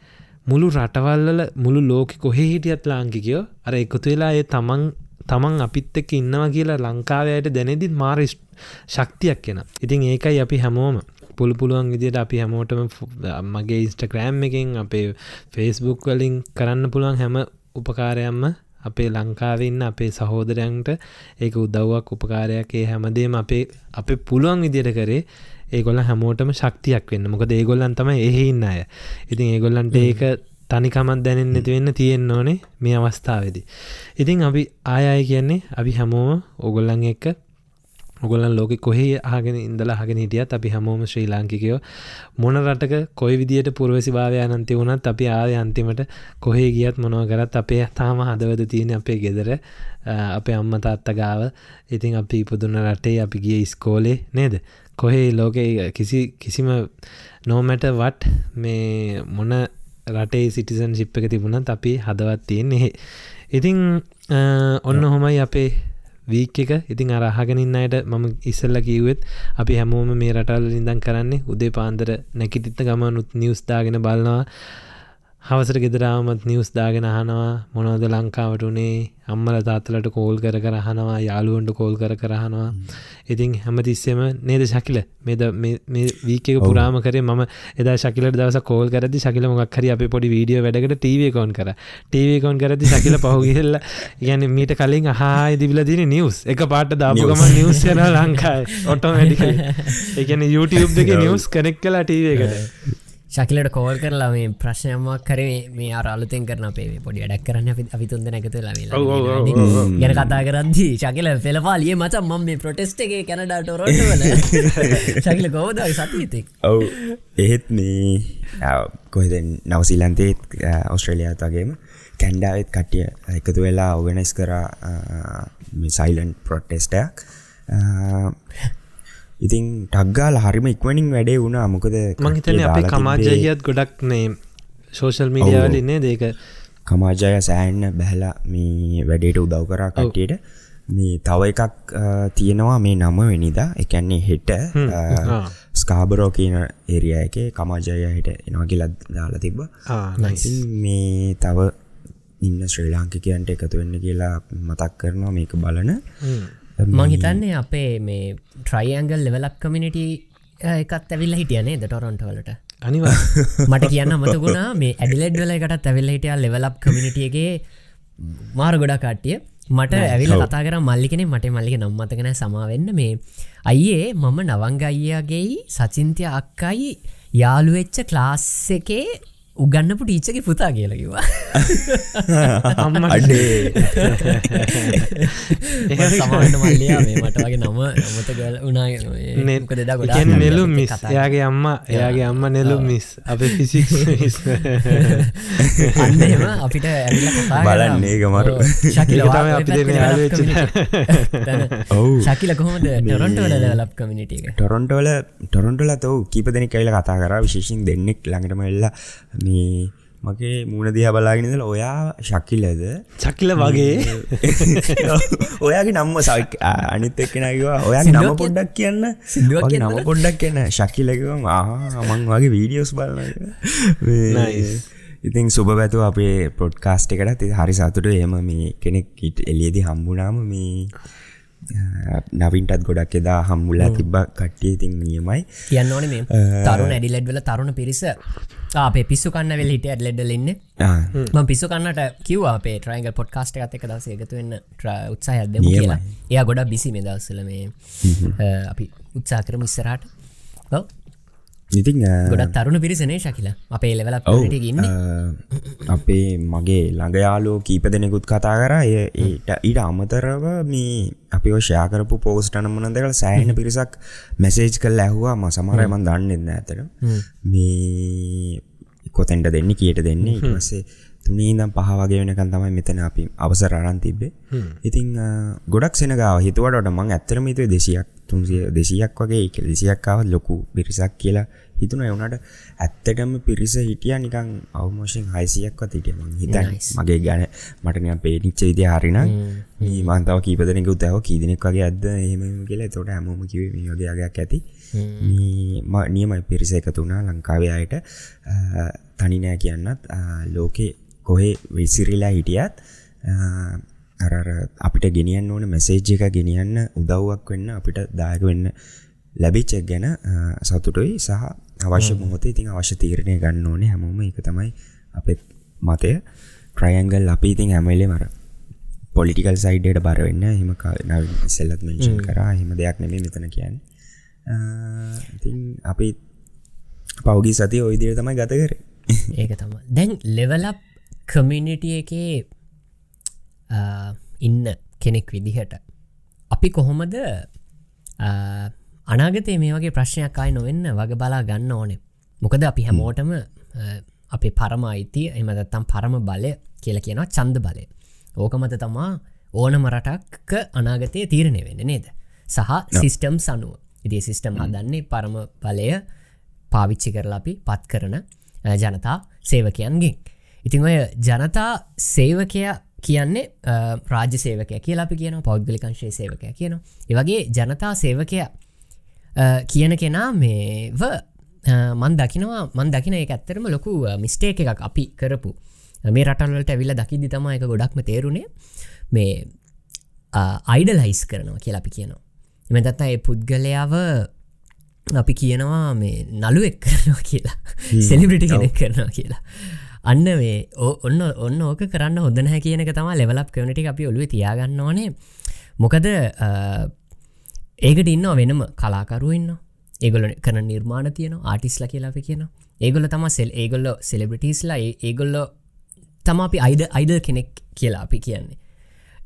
Speaker 1: මුළු රටවල්ල මුළු ලෝක කොහෙ හිටියත් ලාංකිකයෝ අර එකතු වෙලා ඒ තමන් තමන් අපිත් එක්ක ඉන්නවා කියලා ලංකාවයට දැනෙදිත් මාර ශක්තියක් කියෙන ඉතින් ඒකයි අපි හැමෝම පුළු පුළුවන් විදියට අපි හැමෝටම මගේ ඉස්ටක්‍රෑම් එකින් අපේ ෆේස්බුක් වලින් කරන්න පුළුවන් හැම උපකාරයම්ම අපේ ලංකාවන්න අපේ සහෝදරයන්ට ඒක උදව්වක් උපකාරයක් ඒ හැමදේම අපේ අපේ පුළුවන් විදියට කරේ. ඒගොල්ල හැමෝටම ශක්තියක් වෙන්න. මොකද ඒගොල්ලන් තම එහෙඉන්න අය. ඉතින් ඒගොල්ලන්ට ඒක තනිකමත් දැනෙන් නැතිවෙන්න තියෙන් ඕනේ මේ අවස්ථාවේදී. ඉතින් අපි ආයය කියන්නේ අපි හැමෝම ඔගොල්ලන් එක්ක ඔගොලන් ලෝක කොහේ ආගෙන ඉඳලා හගෙන හිටියත් අපි හැමෝම ශ්‍රී ලාංකිකයෝ. මොන රටක කොයි විදියට පුරවසි භාවය අනන්ති වුණත් අපි ආය අන්තිමට කොහේ ගියත් මොනව කරත් අපේ තාම හදවද තියෙන අපේ ගෙදර අපේ අම්මත අත්තගාව ඉතින් අපි ඉපදුන්න රටේ අපි ගිය ඉස්කෝලේ නේද? කොහේ ලෝකේ කිසි කිසිම නෝමැට වට මේ මොන රටේ සිටිසන් ශිප් එක තිබුණත් අපි හදවත් තියෙන් එහෙ ඉතිං ඔන්න හොමයි අපේ වීක් එක. ඉතින් අරහගෙනින් අයට මම ඉස්සල්ල කිව්වෙත් අපි හැමෝම මේ රටල් ඉඳන් කරන්නේ උදේ පාන්දර නැකිතිත්ත ගමනුත් නිවස්දාගෙන බලනවා. හවසට ගෙදරාමත් නිවස් දාගෙන අහනවා. මොනවද ලංකාවට උනේ? අම්මල තාත්තලට කෝල් කර කරහනවා යාලුවන්ට කෝල් කර කරහනවා ඉතින් හැමතිස්සෙම නේද ශකිල? මෙද වීකක පුරාම කරේ ම එදා ශකිලට දවස කෝල් කරදි ශකිල මොක් හරි අප පොඩි වීඩියෝ වැඩකට ටීවකෝන් කර. ටීවකෝන් කරදි ශකිල පහුගිල්ල ගැන මීට කලින් අහා දිවිල දින නිවස් එක පාට දාපුගම නිවස් යන ලංකායි ඔටෝමැඩික එකන YouTube දෙක නිවස් කනෙක් කලා ටීවකට
Speaker 2: ශකිලට කෝල් කරලා මේ ප්‍රශ්නයමක් කරේ මේ අරලුතෙන් කරන පේ පොඩි ඩක් කරන්න අපි අපි තුන්ද නැකතු ලම ගැන කතා කරද්දී ශකිල පෙළපාලිය මච මම මේ ප්‍රොටෙස්ට එක කැනඩාට රොටවල ශකිල කෝද සතිතෙක්
Speaker 3: ඔව් එහෙත් මේ කොහෙද? නවසිලන්තේත් ඔස්ට්‍රේලියාතගේම කැන්ඩාවත් කට්ටිය එකතු වෙලා ඔගනස් කරා සයිලන්් ප්‍රොටෙස්ටයක් ඉතින් ටක්ගාල හරිම ඉක්වනින් වැඩේ වුණා. මොකද
Speaker 1: මහිතන අපේ කමාජයත් ගොඩක් නේ සෝෂල් මීඩියවලින්නේ දේක
Speaker 3: කමාජය සෑන්න බැහලා මේ වැඩේට උදව් කරා කට්ටියට. මේ තව එකක් තියෙනවා මේ නම වෙනිදා. එකන්නේ හෙට ස්කාබරෝ කියන ඒරිය එක කමාජය හිට එනවා කියලත් දාලා තිබ්බ. මේ තව ඉන්න ශ්‍රී ලාංකිකයන්ට එකතු වෙන්න කියලා මතක් කරනවා මේක බලන
Speaker 2: මං හිතන්නේ අපේ මේ ට්‍රයිඇංගල් ලෙවලක් කමිනිට එකත් ඇවිල්ල හිටියනේ ද ටොරොන්ටවලට
Speaker 1: අනිවා
Speaker 2: මට කියන්න මතකුණා මේ ඇඩිලෙඩ් වල එකට ඇවිල්ල හිටිය ලෙවලක් කමිනිටියගේ මාර ගොඩා කාටිය මට ඇවිල කතා කර මල්ලි කෙනෙ මට මල්ලික නම්මතකන සමාවෙන්න මේ අයියේ මම නවංග අයියාගේ සචින්තය අක්කයි යාළුවෙච්ච ක්ලාස් එකේ උගන්නපු ටීචක පුතා කියලකිවා
Speaker 1: අම්ම.
Speaker 3: අඩේ.
Speaker 2: සමාට මල්ලයා මේ මට වගේ නම නමත දෙදා ගොඩ
Speaker 1: නෙලුම් මිස්. එයාගේ අම්ම එයාගේ අම්ම නෙලුම් මිස්. අප ෆිසික්
Speaker 2: අන්නම අපිට
Speaker 3: බලන්න ඒක මරු.
Speaker 2: ශකිල කොහොමද ටොරොන්ටවල ලබ් කමිනිට එක?
Speaker 3: ටොරොන්ටෝල ටොරොන්ටල තව කීපදනි කයිල කතා කර. විශේෂෙන් දෙන්නෙක් ළඟටම එල්ලා මගේ මූුණ දිහ බලාගෙනදල ඔයා ශක්කිලද
Speaker 1: චකිල වගේ.
Speaker 3: ඔයාගේ නම්ම සක් අනිත් එක්කෙනකිවා ඔයාගේ නම පොඩ්ඩක් කියන්න. සිදුවගේ නම පොඩ්ඩක් කියන්න. ශක්කිලකම ආමං වගේ වීඩියෝස් බලන්න ඉතින් සුබ පැතු අපේ පොඩ්කාස්ට එකට ති හරි සතුට. එම මේ කෙනෙක් ඉට එලියදි හම්බුනාම මේ නවින්ටත් ගොඩක් එදා හම්මුල්ලා තිබ්බ කට්ටිය ඉතින් නියමයි.
Speaker 2: කියන්න ඕන මේ තරුණ ඇඩිලෙඩ්වල තරුණ පිරිස අපේ පිස්සු කන්න වෙල් හිට ඇඩ්ලෙඩ්ලඉන්න ම පිස්සු කන්නට කිව අපේ ට්‍රයිග පොඩ්කාස්ට එකත් එක දස එකතුවෙන්න උත්සාහ ඇද කියලා. එයා ගොඩක් බිසි මෙදවස්සල මේ අපි උත්සා කරම ඉස්සරට
Speaker 3: ඉතින්
Speaker 2: ගොඩක් තරුණ පිරිසනේ ශකිල. අපේ ලෙවලක් ගන්න.
Speaker 3: අපේ මගේ ළඟයාලෝ කීප දෙනෙකුත් කතා කර. ඒට ඊට අමතරව මේ අපි ෝෂයාකරපු පෝස්ටන මනදකල සෑහන පිරිසක් මැසේජ් කල් ඇහවා. ම සමරයමන් දන්නෙන්න ඇතර මේ කොතැන්ට දෙන්න කියට දෙන්නේ? ඉටසේ තුනේ දම් පහ වගේ වෙනකන් තමයි මෙතන අපි අවසර අරන් තිබ්බේ. ඉතිං ගොඩක් සෙනගාව හිතුවට මං ඇත්තරමීතුව දෙසියක් තුන්සිය දෙසියක් වගේ එක දෙසියක්කාවත් ලොකු පිරිසක් කියලා හිතුන එවනට ඇත්තටම පිරිස හිටිය නිකං අවමෝෂෙන් හයිසියක්වත් හිටිය. මං හිතයි මගේ ගැන මටනය පේනිච්ච විදි හරින මන්තාව කීපදනෙක උතව කීදනෙක් වගේ ඇද එහෙම කියලා. තොට හැමෝම කිව වගේයක් ඇති. නියමයි පිරිස එකතුනා ලංකාවයායට තනිනෑ කියන්නත්. ලෝකේ කොහේ විසිරිලා හිටියත් අරර අපිට ගෙනියන්න ඕන මැසේජ් එක ගෙනියන්න උදව්වක් වෙන්න අපිට දායක වෙන්න ලැබිච්චක් ගැන සතුටුයි. සහ අවශ්‍ය මොහොතේ ඉතින් අවශ්‍ය තීරණය ගන්න ඕනේ හැමෝම. එක තමයි අපත් මතය. ට්‍රයන්ගල් අපි ඉතින් හැමලේ මර පොලිටිකල් සයිඩට බරවෙන්න හෙම සෙල්ලත් මෙන්ෂන් කරා. හෙම දෙයක් නෙමේ මෙතන කියන්න. ඉතින් අපි පෞගී සති ඔයිදිර තමයි ගත කර.
Speaker 2: ඒක තම දැන් ලෙවලප් කමිනිටිය එකේ ඉන්න කෙනෙක් විදිහට. අපි කොහොමද අනාගතේ මේ වගේ ප්‍රශ්නයක් අයි නොවෙන්න වග බලා ගන්න ඕනේ. මොකද අපි හැමෝටම අපේ පරම අයිතිය එමදත්තම් පරම බලය කියල කියනවා චන්ද බලය. ඕකමත තමා ඕනම රටක් අනාගතය තීරණය වෙන්න නේද? සහ සිිස්ටම් සනුව ඉදි සිිස්ටම් අදන්නේ පරම බලය පාවිච්චි කරලා අපි පත් කරන ජනතා සේවකයන්ගෙන්. ඉතිං ඔය ජනතා සේවකයා කියන්නේ රාජ්‍ය සේවකය කියලා අපි කියන පෞද්ගලිකංශය සේවකය කියන ඒවගේ ජනතා සේවකය කියන කෙනා මේව මන් දකිනවා මන් දකින එක ඇත්තරම ලොකු මිස්ටේක එකක් අපි කරපු. මේ රටල්වලට ඇවිල්ල දකිදි තම එක ගොඩක්ම තේරුණේ මේ අයිඩල් හයිස් කරනවා කියලා අපි කියනවා. එමතත්තා ඒ පුද්ගලයාව අපි කියනවා මේ නළුවෙක් කරනවා කියලා. සෙලිබ්‍රිටි කෙනෙක් කරනවා කියලා අන්න මේ ඔන්න ඔන්න ඕක කරන්න හොදන කියනක තම ලෙවලක් කවනටි අපි ඔලුව තියාගන්න ඕනේ. මොකද ඒකට ඉන්න වෙනම කලාකරු ඉන්න ඒගොල කන නිර්මාණ තියන ආටිස්ල කියලා අපි කියන ඒගොල තම සෙල් ඒගොල්ල සෙලිබිටිස්ලා ඒගොල්ල තම අපි අයිඩ අයිඩල් කෙනෙක් කියලා අපි කියන්නේ.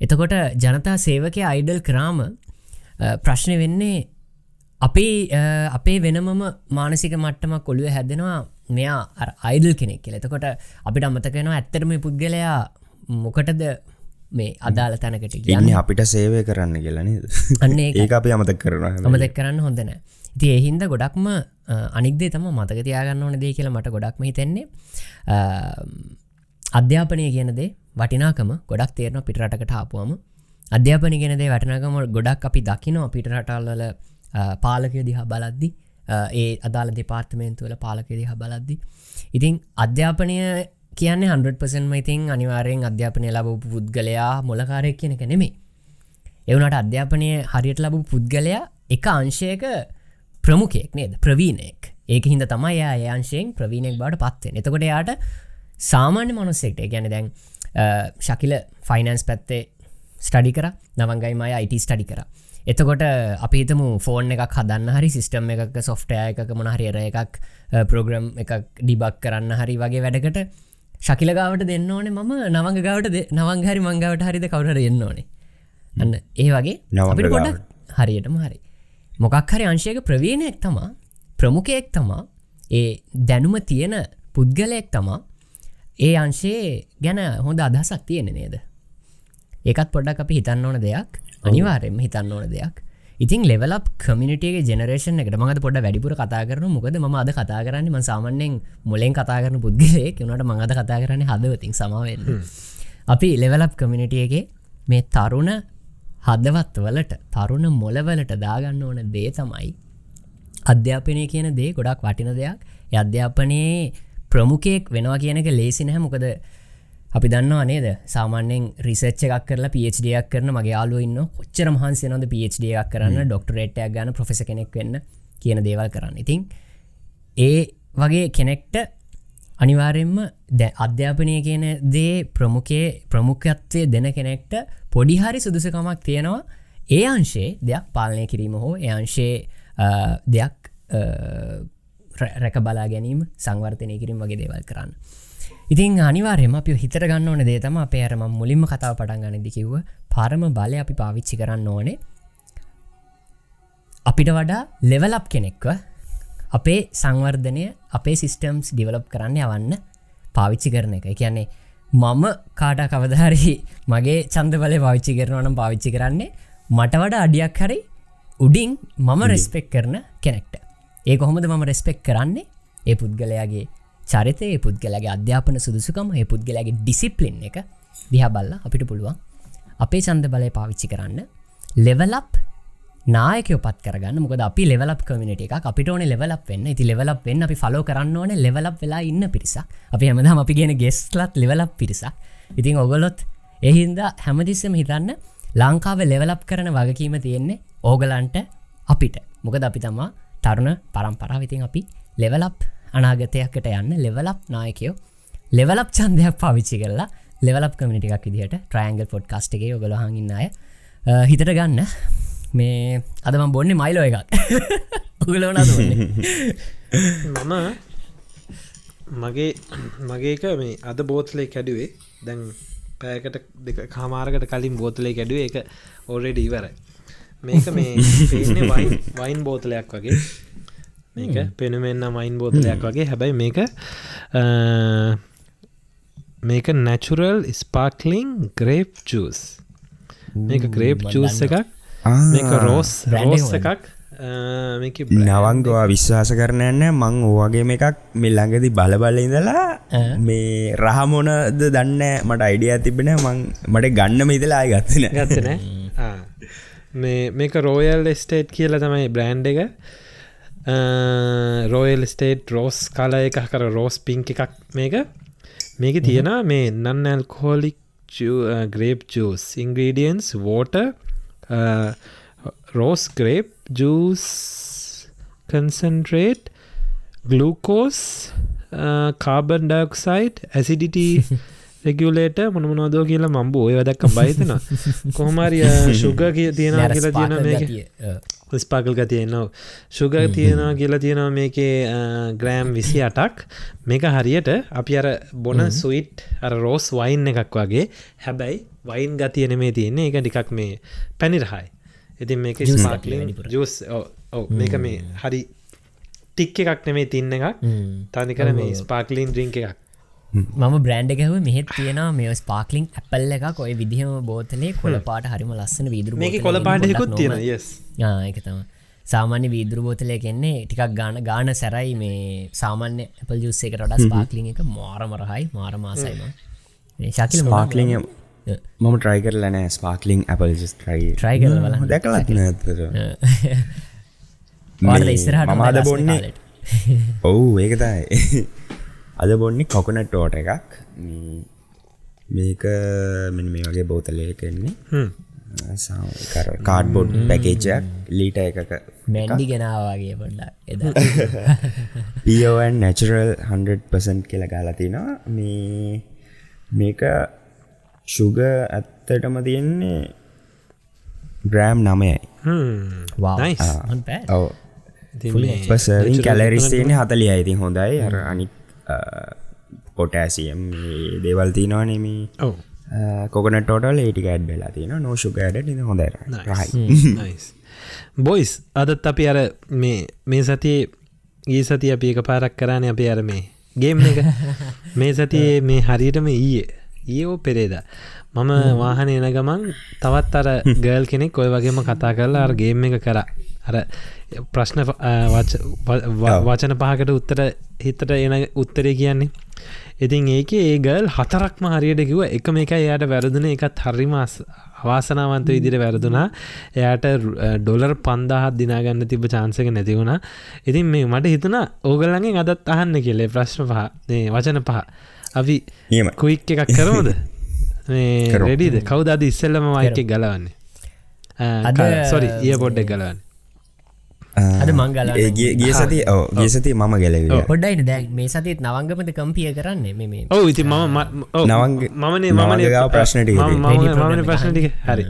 Speaker 2: එතකොට ජනතා සේවකය අයිඩල් කරාම ප්‍රශ්නය වෙන්නේ අපේ අපේ වෙනමම මානසික මට්ටමක් කොළුව හැදෙනවා මෙයා අයිඩල් කෙනෙක් කියල. එතකොට අපිට අමතකෙනවා ඇත්තරම පුද්ගලයා මොකටද මේ අදාල තැනකට
Speaker 3: කියන්න අපිට සේවය කරන්න කියලන
Speaker 2: අන්න
Speaker 3: ඒ අපි අමතක් කරන
Speaker 2: අමතක් කරන්න හොඳන ති එහින්ද ගොඩක්ම අනික්දේ තම මතක තියාගන්න ඕන දේ කියලා මට ගොඩක්ම හිතෙන්නේ. අධ්‍යාපනය කියනදේ වටිනාකම ගොඩක් තේරන පිටරටකට හාපුුවම අධ්‍යාපනය ගෙනදේ වටනකම ගොඩක් අපි දකිනවා පිටරටල්වල පාලකය දිහා බලද්දි ඒ අදාළ දෙපාර්තමේන්තුවල පාලකය දිහා බලද්දි. ඉතින් අධ්‍යාපනය කියන්න 100%ම ඉතින් අනිවාරයෙන් අධ්‍යාපනය ලබපු පුද්ගලයා මොලකාරයක් කියනක නෙමේ එවනට අධ්‍යාපනය හරියට ලබපු පුද්ගලයා එක අංශයක ප්‍රමුඛයෙක් නේද? ප්‍රවීණයෙක්. ඒක හිද තමයි යා අංශයෙන් ප්‍රවීණෙක් බට පත්වෙන් එතකොට යාට සාමාන්‍ය මනුස්සෙක්ට ගැන දැන් ශකිල ෆයිනන්ස් පැත්තේ ස්ටඩි කර. නවංගයිමයි අයිට ස්ටඩි කර. එතකොට අපිතම ෆෝන් එකක් හදන්න හරි සිිස්ටම් එකක සොෆ්ටය එකක මොනහරිර එකක් ප්‍රෝග්‍රම් එකක් ඩිබක් කරන්න හරි වගේ වැඩකට ශකිල ගාවට දෙන්න ඕනේ. මම නවංග ගවට නවංහරි මංගවට හරිද කවුට එන්න ඕනේ. අන්න ඒ වගේ අපිට ගොඩක් හරියටම හරි. මොකක් හරි අංශයක ප්‍රවීණයක් තමා ප්‍රමුඛයෙක් තමා ඒ දැනුම තියෙන පුද්ගලයෙක් තමා ඒ අංශයේ ගැන හොඳ අදහසක් තියෙන නේද? ඒකත් පොඩ්ඩක් අපි හිතන්න ඕන දෙයක් අනිවාරෙන්ම හිතන්න ඕන දෙයක්. ඉතින් ලෙවලක් කමිනිටේ ජනරේෂන එකට මඟ පොඩ වැඩිපුර කතා කරන මොකද ම අද කතා කරන්න සාමන්‍යෙන් මුලෙන් කතා කරන පුද්ගලයෙක්. වනට මඟද කතා කරන්න හදවතින් සමවෙන්න. අපි ලෙවලප් කමිනිටියගේ මේ තරුණ හදවත් වලට තරුණ මොලවලට දාගන්න ඕන දේ තමයි අධ්‍යාපනය කියන දේ. ගොඩක් වටින දෙයක්. අධ්‍යාපනයේ ප්‍රමුඛයෙක් වෙනවා කියනක ලේසි නැහැ මොකද අපි දන්නවා නේද? සාමාන්‍යෙන් රිසච්ච එකක් කරලා පිඩක් කරන මගේ යාලුව ඉන්න කොච්චර මහන්සේ නොද පිඩක් කරන්න ඩොක්ටරේට්යක් ගන්න ප්‍රෙස කෙනෙක් වෙන්න කියන දේවල් කරන්න. ඉතින් ඒ වගේ කෙනෙක්ට අනිවාරෙන්ම දැ අධ්‍යාපනය කියන දේ ප්‍රමුඛේ ප්‍රමුඛත්වය දෙන කෙනෙක්ට පොඩිහරි සුදුසකමක් තියෙනවා. ඒ අංශේ දෙයක් පාලනය කිරීම හෝ එයංශේ දෙයක් රැක බලා ගැනීම සංවර්තනය කිරීම වගේ දේවල් කරන්න ඉතින් අනිවාරයම අපි හිතර ගන්න ඕන දේතම අපේ අරම මුලින්ම කතාව පටන් ගන්නදි කිව්ව පරම බලය අපි පාවිච්චි කරන්න ඕනේ. අපිට වඩා ලෙවලප් කෙනෙක්ව අපේ සංවර්ධනය අපේ සිිස්ටම්ස් ඩිවලප් කරන්න යවන්න පාවිච්චි කරන එක. කියන්නේ මම කාට කවදහරි මගේ චන්ද බල පාවිච්චි කරනවනම් පාවිච්චි කරන්නේ මට වඩා අඩියක් හරි උඩින් මම රෙස්පෙක් කරන කෙනෙක්ට. ඒ කොහොමද මම රෙස්පෙක් කරන්නේ? ඒ පුද්ගලයාගේ චරිතය පුද්ගලගේ අධ්‍යාපන සුදුසුකම ඒ පුද්ගලගේ ඩිසිප්ලින් එක දිහා බල්ල අපිට පුළුවන් අපේ චන්ද බලය පාවිච්චි කරන්න ලෙවලප් නායක පත් කරගන්න. මොකද අපි ලෙවලප් කමිට එක අපිට ඕන ලෙවලක් වෙන්න. ති ලෙවලක් වෙන්න අපි ෆලෝ කරන්න ඕන ලෙවලක් වෙලා ඉන්න පිරිසක්. අපි හැමදම අපි ගෙන ගෙස්ලත් ලෙවලක් පිරිසක්. ඉතින් ඔගොලොත් එහින්ද හැමතිස්සම හිතන්න ලංකාව ලෙවලප් කරන වගකීම තියෙන්නේ ඕගලන්ට අපිට. මොකද අපි තමා තරුණ පරම්පරාවිතින් අපි ලෙවලප් අනාගතයක්කට යන්න ලෙවලප් නායකයෝ. ලෙවලප් චන්දයක් පාවිච්චි කරලා ලෙවලප් කමිටික් විදිහට ට්‍රයින්ගල් පොඩ් කාස්ටගේ ඔගලහඟන්න අය. හිතට ගන්න මේ අදම බොන්න මයිලෝ එකක්. ඔගලවන
Speaker 1: මම මගේ මගේක මේ අද බෝත්ලේ කැඩුවේ. දැන් පෑකට දෙක කාමාරකට කලින් බෝතලේ කැඩුව. එක ඕරෙඩ ඉවරයි. මේක මේ වයින් බෝතලයක් වගේ මේක පෙනුමෙන්න්න මයින් බෝතලයක් වගේ. හැබැයි මේක මේක නැචුරල් ස්පාක්ලිං ග්‍රේප් චස් මේක ග්‍රේප් චස් එකක්. මේක රෝස් රෝස් එකක්.
Speaker 3: නවංගවා විශ්වාස කරනයන්න මං ඕවගේ එකක් මෙල්ලඟදි බලබල ඉඳලා මේ රහමොනද දන්න මට අයිඩිය තිබෙන මං මට ගන්න ඉදලා ගත්තන
Speaker 1: ගත්තන මේ මේක රෝයල් ස්ටේට් කියල තමයි බ්‍රෑන්් එක රෝයල් ස්ටේට් රෝස් කල එක කර රෝස් පිංක එකක් මේක. මේක තියෙන මේ non alcoholic grape juice ingredients water rose grape juice concentrate glucose carbon dioxide acidity regulator මොනමනෝදෝ කියලා මම්බ ඔය වැදක්ක බයිතන කොහමරිය ශුග කිය තියෙනවා කියලා තියෙන මේ ස්පාකල් ගතියනවා ශුග තියෙනවා කියලා තියෙනවා මේකේ ග්‍රෑම් විසි අටක් මේක හරියට අපි අර බොන සුයිට් අර රෝස් වයින් එකක් වගේ. හැබැයි වයින් ගතියන මේ තියෙන්නේ. එක ටිකක් මේ පැනිරහයි. ඉතින් මේක ස්පාක්ලින් ජස් ඔව මේක මේ හරි ටික් එකක් නෙමේ තින්න එකක්. තනිකර මේ ස්පාක්ලින් ද්‍රිංක එකක්
Speaker 2: මම බ්‍රන්ඩ් ගැව මෙහෙත් තියෙන මේ ස්පාක්ලිං ඇපල්ල එක කොයි විදිහම බෝතලේ කොල පාට හරිම ලස්සන වීදුර
Speaker 1: මේක කොල පාටයකුත් තියෙන
Speaker 2: එක තම සාමාන්‍ය වීදුර බෝතලය කෙන්නේ ටිකක් ගාන ගාන සැරයි මේ සාමාන්‍ය ඇපල් ජුස්සේ එකට ඩස් පාක්ලිං එක මාරමරහයි මාරමාසයිම ශකිල
Speaker 3: පාක්ලිං මම ට්‍රයි කරලනෑ ස්පාක්ලිං ඇපල් ට්‍රයි
Speaker 2: ට්‍රයි කර
Speaker 3: දැකලත්
Speaker 2: ඉස්සරහට
Speaker 3: මමාද බොන්නේ. ඔවු ඒකතයි අද බොන්නේ කොකනට ටෝට එකක්. මේක මෙ මේ වගේ බෝතලයක එන්නේ. කාඩ්බොඩ් පැකේජයක් ලීට එකක.
Speaker 2: මැන්ඩි ගෙනාවගේ පොඩ්ඩක්. එද.
Speaker 3: පිෝන් නැචරල් 100% කියල ගාලතිනවා මේ මේක ශුග ඇත්තටම තියෙන්නේ ග්‍රෑම් නමයයි ඔව. පසරින් කැලරිස්තේන හතලිය අයිති හොඳයි. අර අනික් පොටෑසියම් දේවල් තිනවානෙම කොකන ටෝටල් ඒටික ඇඩ් වෙලා තියෙන නෝෂුකෑඩ ඉ හොඳ රහයි.
Speaker 1: බොයිස් අදත් අපි අර මේ මේ සතියේ ඒ සති අපි එක පාරක් කරන්න අපි අර මේ ගේම් එක. මේ සතියේ මේ හරියටම ඊයේ ඒෝ පෙරේද. මම වාහන එන ගමන් තවත් අර ගල් කෙනෙක් ඔය වගේම කතා කරලා අර ගේම් එක කර. අර ප්‍රශ්න වචන පහකට උත්තර හිතට එන උත්තරය කියන්නේ. ඉතින් ඒක ඒගල් හතරක්ම හරියට කිව එක මේක එයාට වැරදුන. එකත් හරිමස් අවාසනාවන්ත විදිර වැරදුනා. එයාට ඩොලර් පන්දාහත් දිනාගන්න තිබ චාන්සක නැතිවුණා ඉතින් මේ මට හිතුනා ඕගල්ලඟෙන් අදත් අහන්න කෙලේ ප්‍රශ්න පහ වචන පහ. අපි කුයික් එකක් කරෝද රෙඩිද කවුද අද ඉස්සල්ලම වයික ගලවන්නේ? සොරි ඒ පොඩ්ඩක් ගලවන්න
Speaker 2: අද මංගල
Speaker 3: ගිය සති ඕ ගිය සති මම ගැලව
Speaker 2: පොඩ්ඩයින දැ මේ සතිත් නවංගමට කම්පිය කරන්නේ මේ
Speaker 1: ඔව ඉති මම
Speaker 3: නවන්ගේ
Speaker 1: මමනේ
Speaker 3: මමන ගාව ප්‍රශ්නට
Speaker 1: මමන ප්‍රශ්නටික හරි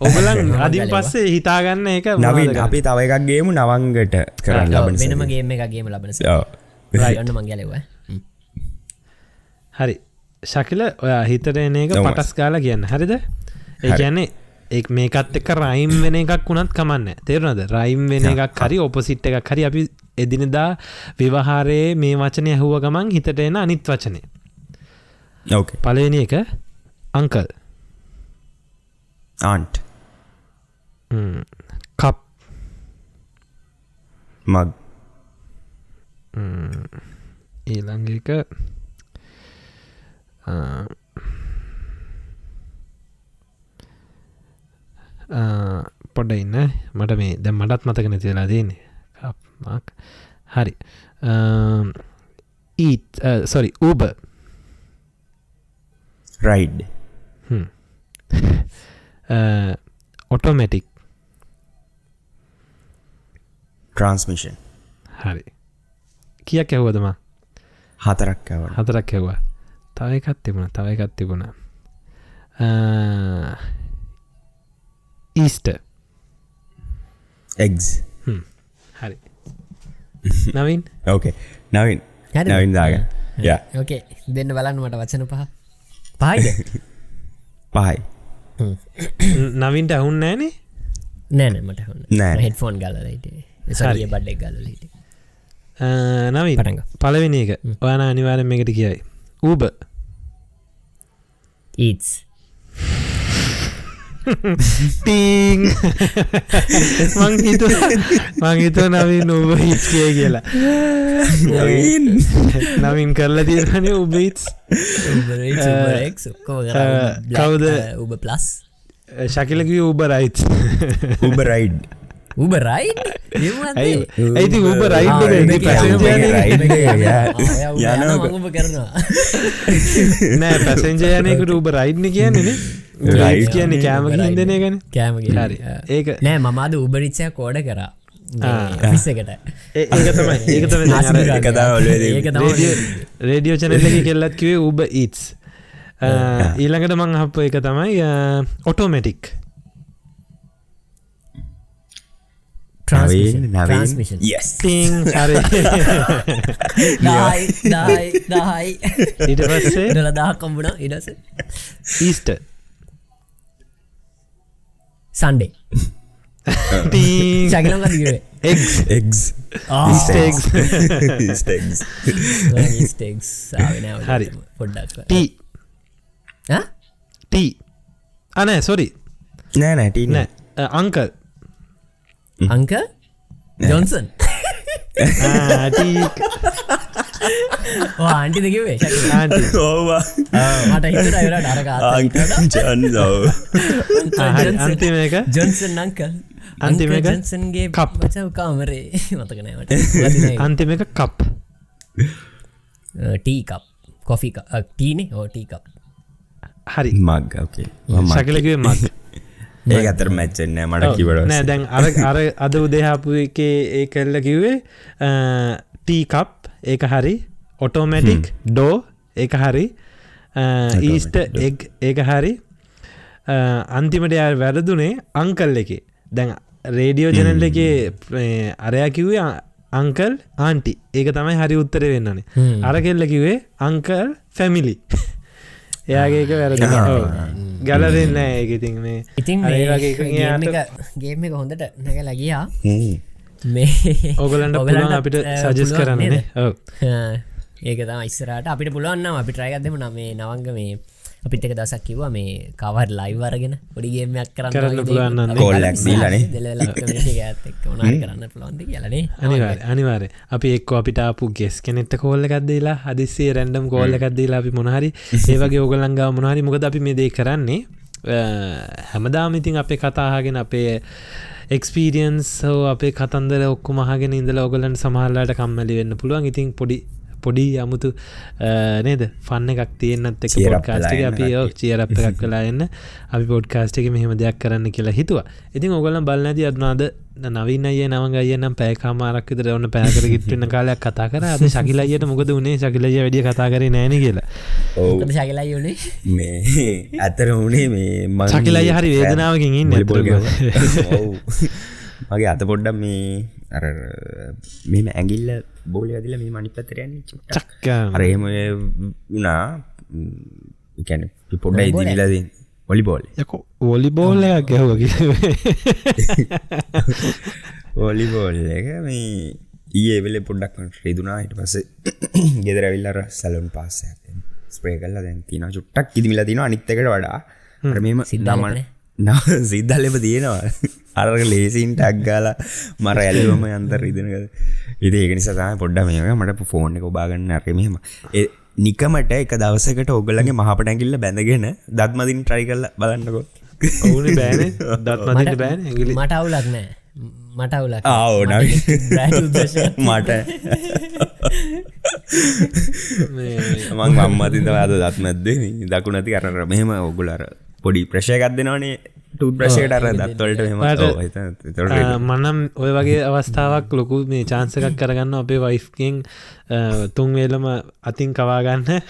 Speaker 1: ඔබලන් අදින් පස්සේ හිතාගන්න එක
Speaker 3: නවින් අපි තව එකක් ගේමු නවංගට කරන්න ලබන
Speaker 2: වෙනමගේම එකගේම ලබන ඔන්න මංගලව
Speaker 1: හරි ශකිල ඔය හිතරන එක පටස් කාලා කියන්න හරිද ඒ කියන්නේ ඒ මේකත් එක්ක රයිම් වෙන එකක් වුණත් කමන්න තේරුණද? රයිම් වෙන එකක් හරි ඔපසිට් එකක් හරි අපි එදිනදා විවහාරයේ මේ වචනය ඇහුව ගමන් හිතට එන අනිත් වචනය පලවෙනි එක අංකල්
Speaker 3: ආන්ට්
Speaker 1: කප්
Speaker 3: මග්
Speaker 1: ඊළඟ එක පොඩ ඉන්න මට මේ දැ මටත් මතක නැතිලා දන්නේ හරි ඊත් sorry Uber
Speaker 3: ride
Speaker 1: automatic
Speaker 3: transmission
Speaker 1: හරි කියක් ඇව්වදම
Speaker 3: හතරක්
Speaker 1: හතරක් ඇව්වා තව එකත් තිබුණ තව එකත් තිබුණ ඊස්ට
Speaker 3: එක්ස්
Speaker 1: හරි. නවින්?
Speaker 3: ඕකේ නවින්. නවින් දාග
Speaker 2: ඕකේ දෙන්න බලන්න මට වචන පහ. පායි
Speaker 3: පහයි.
Speaker 1: නවින්ට ඇහුන් නෑනේ
Speaker 2: නෑන මට
Speaker 3: නෑ.
Speaker 2: හෙටෆෝන් ගලලයිට සරිය බඩ්ඩෙක් ගලලයිට
Speaker 1: නවී පටඟ පලවෙනි එක. ඔයාන අනිවාරෙන් එකට කියයි. ඌබ
Speaker 2: ඊස්
Speaker 1: ටීං මංහිතු මංහිතු නවින් උබ හිස් කිය කියලා. නවින් කරලා තියෙන උබයිස්
Speaker 2: කවුද? උබ ප්ලස්
Speaker 1: ශකිලකි උබ රයිත්
Speaker 3: උබ
Speaker 2: රයි
Speaker 1: ඇති උබ
Speaker 2: ආ,
Speaker 1: රයිඩ්
Speaker 2: ඒක
Speaker 1: පැසෙන්ජර්
Speaker 2: යන්න
Speaker 3: රයිඩ් එක යා-
Speaker 2: යන
Speaker 3: යනකොට
Speaker 2: කරනවා
Speaker 1: නෑ පැසෙන්ජයනයකට උබ රයිඩ්න කියන්නේ රයි් කියන්නේ කෑම හිදනය ගැන
Speaker 2: කෑමගේ
Speaker 1: හරි ඒක
Speaker 2: නෑ මමාද උබරිච්චය කෝඩ කරා පිස්ස එකට
Speaker 1: ඒ- ඒක තමයි ඒක තමයි දැන් අර
Speaker 3: එක තමයි ඔළුවේ
Speaker 2: ඒක
Speaker 1: රේඩියෝ රේඩියෝ චැනල්ල එක කෙල්ලත් කිවේ උබ ඉත්ස් ඊළඟට මං හප්ප එක තමයි ඔටෝමටික්
Speaker 3: නවීන් නවීන්
Speaker 2: ට්‍රන්ස්මිෂන්
Speaker 3: yes.
Speaker 1: තිං හරි
Speaker 2: දායි දායි දායි
Speaker 1: ඊට පස්සේ?
Speaker 2: දල දා කොම්බුණ ඉඩස
Speaker 1: ඊස්ට
Speaker 2: සන්ඩේ චකලම් කතිවේ
Speaker 1: එක්
Speaker 3: eggs.
Speaker 1: Eggs.
Speaker 3: Easter eggs.
Speaker 2: ස්ටෙක්ස්
Speaker 1: හරි.
Speaker 2: පොඩ්ඩක්.
Speaker 1: ටී ටී අනෑ සොරි
Speaker 3: නෑ නැටි
Speaker 1: නෑ අංකල්
Speaker 2: අංක ජොන්සන්. ආන්ටි. දෙකිවේ
Speaker 3: ඕවා
Speaker 2: මට හිතට අයර ඩරකා
Speaker 3: ජන් දව
Speaker 1: අන්තිම එක?
Speaker 2: ජොන්සන් අංකල්
Speaker 1: අන්තිම එක?
Speaker 2: ජන්සන්ගේ
Speaker 1: කප්.
Speaker 2: පචව කාමරේ. මතකනෑමට
Speaker 1: අන්තිම එක කප්.
Speaker 2: ටීකප් කොෆි ටීනේ? හෝ ටීකප්
Speaker 1: හරි.
Speaker 3: මග් ඕකේ
Speaker 1: ශකලකිවේ මක්
Speaker 3: ඒ අතර මැච්චෙන්නෑ මට කිවට
Speaker 1: නෑ දැන් අර අර අද උදෙහාපු එක ඒ කල්ල කිව්වේ ටීකප් ඒක හරි ඔටෝමැටික් ඩෝ ඒක හරි ඊස්ට එක් ඒක හරි අන්තිමට යා වැරදුනේ අංකල් එක. දැන් රේඩියෝ ජනල් එක අරයා කිව්වේ අංකල් ආන්ටි ඒක තමයි හරි උත්තර වෙන්නනේ. අර කෙල්ල කිවේ අංකල් ෆැමිලි එයාගේ එක වැරදි. ගලරෙන්න ඒක ඉතින් මේ.
Speaker 2: ඉතින්
Speaker 1: අර ඒ වගේ එකකින් එයාට-
Speaker 2: ගේම එක හොඳට නැග ලගියා
Speaker 3: හ්ම්.
Speaker 2: මේ
Speaker 1: ඔගලන්ට
Speaker 2: ඔයගලන්ට,
Speaker 1: පුළුවන් අපිට සජස්
Speaker 2: ආ, ඒක තම ඉස්සරට අපිට පුළුවන්නම් අපි ට්‍රයගත්දම නම් මේ නවංග මේ අපිත් එක දසක් කිව්වා මේ කවර් ලයිවරගෙන පොඩිගේමයක් කරන්න
Speaker 1: කරන්න
Speaker 2: වගේ
Speaker 1: පුළුවන්
Speaker 2: දේවල්.
Speaker 1: නම්
Speaker 2: අපි
Speaker 3: කෝල් එකක් දීලානේ.
Speaker 2: දෙලලක් මේක ඇත් එක්ක මොනාරි කරන්න පුළුවන්ද කියලනේ
Speaker 1: අනිවාර අනිවාර අපි එක් අපිට අපපු ගෙස් කෙනෙට කෝල්ල එකක්දේලා හදිස්සේ රැන්ඩම් කෝල්ල එකක්දේලා අපි මොනහරි ඒවගේ ඕගලංගා මොනහරි මොකද අපි මේ දේ කරන්නේ හැමදාමිතින් අපේ කතාහගෙන අපේ එක්ස්පීරියන්ස් හෝ අපේ කතන්දර ඔක්කො මහගෙන ඉඳල ඔගලන්ට සමහල්ලාට කම්මලි වෙන්න පුළුවන්. ඉතින් පොඩි පොඩි අමුතු නේද? ෆන්න එකක් තියන්නත් එක
Speaker 3: Cheer up
Speaker 1: පොඩ්කාස්ට
Speaker 3: වෙලා
Speaker 1: අපි චියරප් එකක් කලා එන්න. අපි පොඩ්කාස්ට එක මෙහෙම දෙයක් කරන්න කියලා හිතුවා. ඉතින් ඔගලන් බලන්නති අදනාද නවින්න අය නවගය නම් පෑකාමාරක් විතර ඔන්න පැකර ගිට්ටන්න කාලයක් කතා කර. අද ශකිලයියට මොකද වනේ? ශකිලය වැඩිය කතා කර නෑන කියලා.
Speaker 3: මේ ඇතර වනේ මේ මං
Speaker 1: ශකිලයි හරි වේදනාවකින් ඉන්න
Speaker 3: මගේ අත පොඩ්ඩම් මේ අර මෙම ඇගිල්ල බෝලි ඇදිල මේ මනි පතරයන්න
Speaker 1: චක්කා.
Speaker 3: අරහෙම වනා එකැන පොඩ්ඩයි දිනිලද ඔලිබෝල්
Speaker 1: යකෝ ඔලිබෝල් එකක් ගැහුව
Speaker 3: ඔලිබෝල් එක මේ ඒ වෙල පොඩ්ඩක් ්‍රේදුනා හිට පස ගෙදරවිල්ලර සැලුන් පාස ස්ප්‍රේ කල්ල දැන් තින චුට්ටක් ඉදිමිලා තින අනිත්තකට වඩා. මෙම
Speaker 2: සිද්ධාලපනේ?
Speaker 3: න සිද්ධල්ලෙම තියෙනවා. අරක ලේසින් ටක්ගාල මර ඇල්ලුවම අන්තර ඉදනක ඉති ඒක නිසා පොඩ්ඩ මේක මට ෆෝන් එක ඔබාගන්න අරමම නිකමට එක දවසකට ඔගලගේ මහපටැකිල්ල බැඳගෙන දත්මදින් ට්‍රයි කල්ල බලන්නකො.
Speaker 1: බෑන. දත් මදට බෑන ඇගිලි
Speaker 2: මට අවුලක් නෑ. මට අවුලක්
Speaker 3: ආ ඕ නවි. මට මං මම්මතිතව අද දත්මත්ද දකුණති කරර මෙහෙම ඔගුලර පොඩි ප්‍රශයකක් දෙනවනේ. ටූ ප්‍රශයට අර දත්වලට මෙම
Speaker 1: මනම් ඔය වගේ අවස්ථාවක් ලොකු මේ චාන්සකක් කරගන්න අපේ වයිෆ්කෙන් තුන්වේලම අතින් කවාගන්න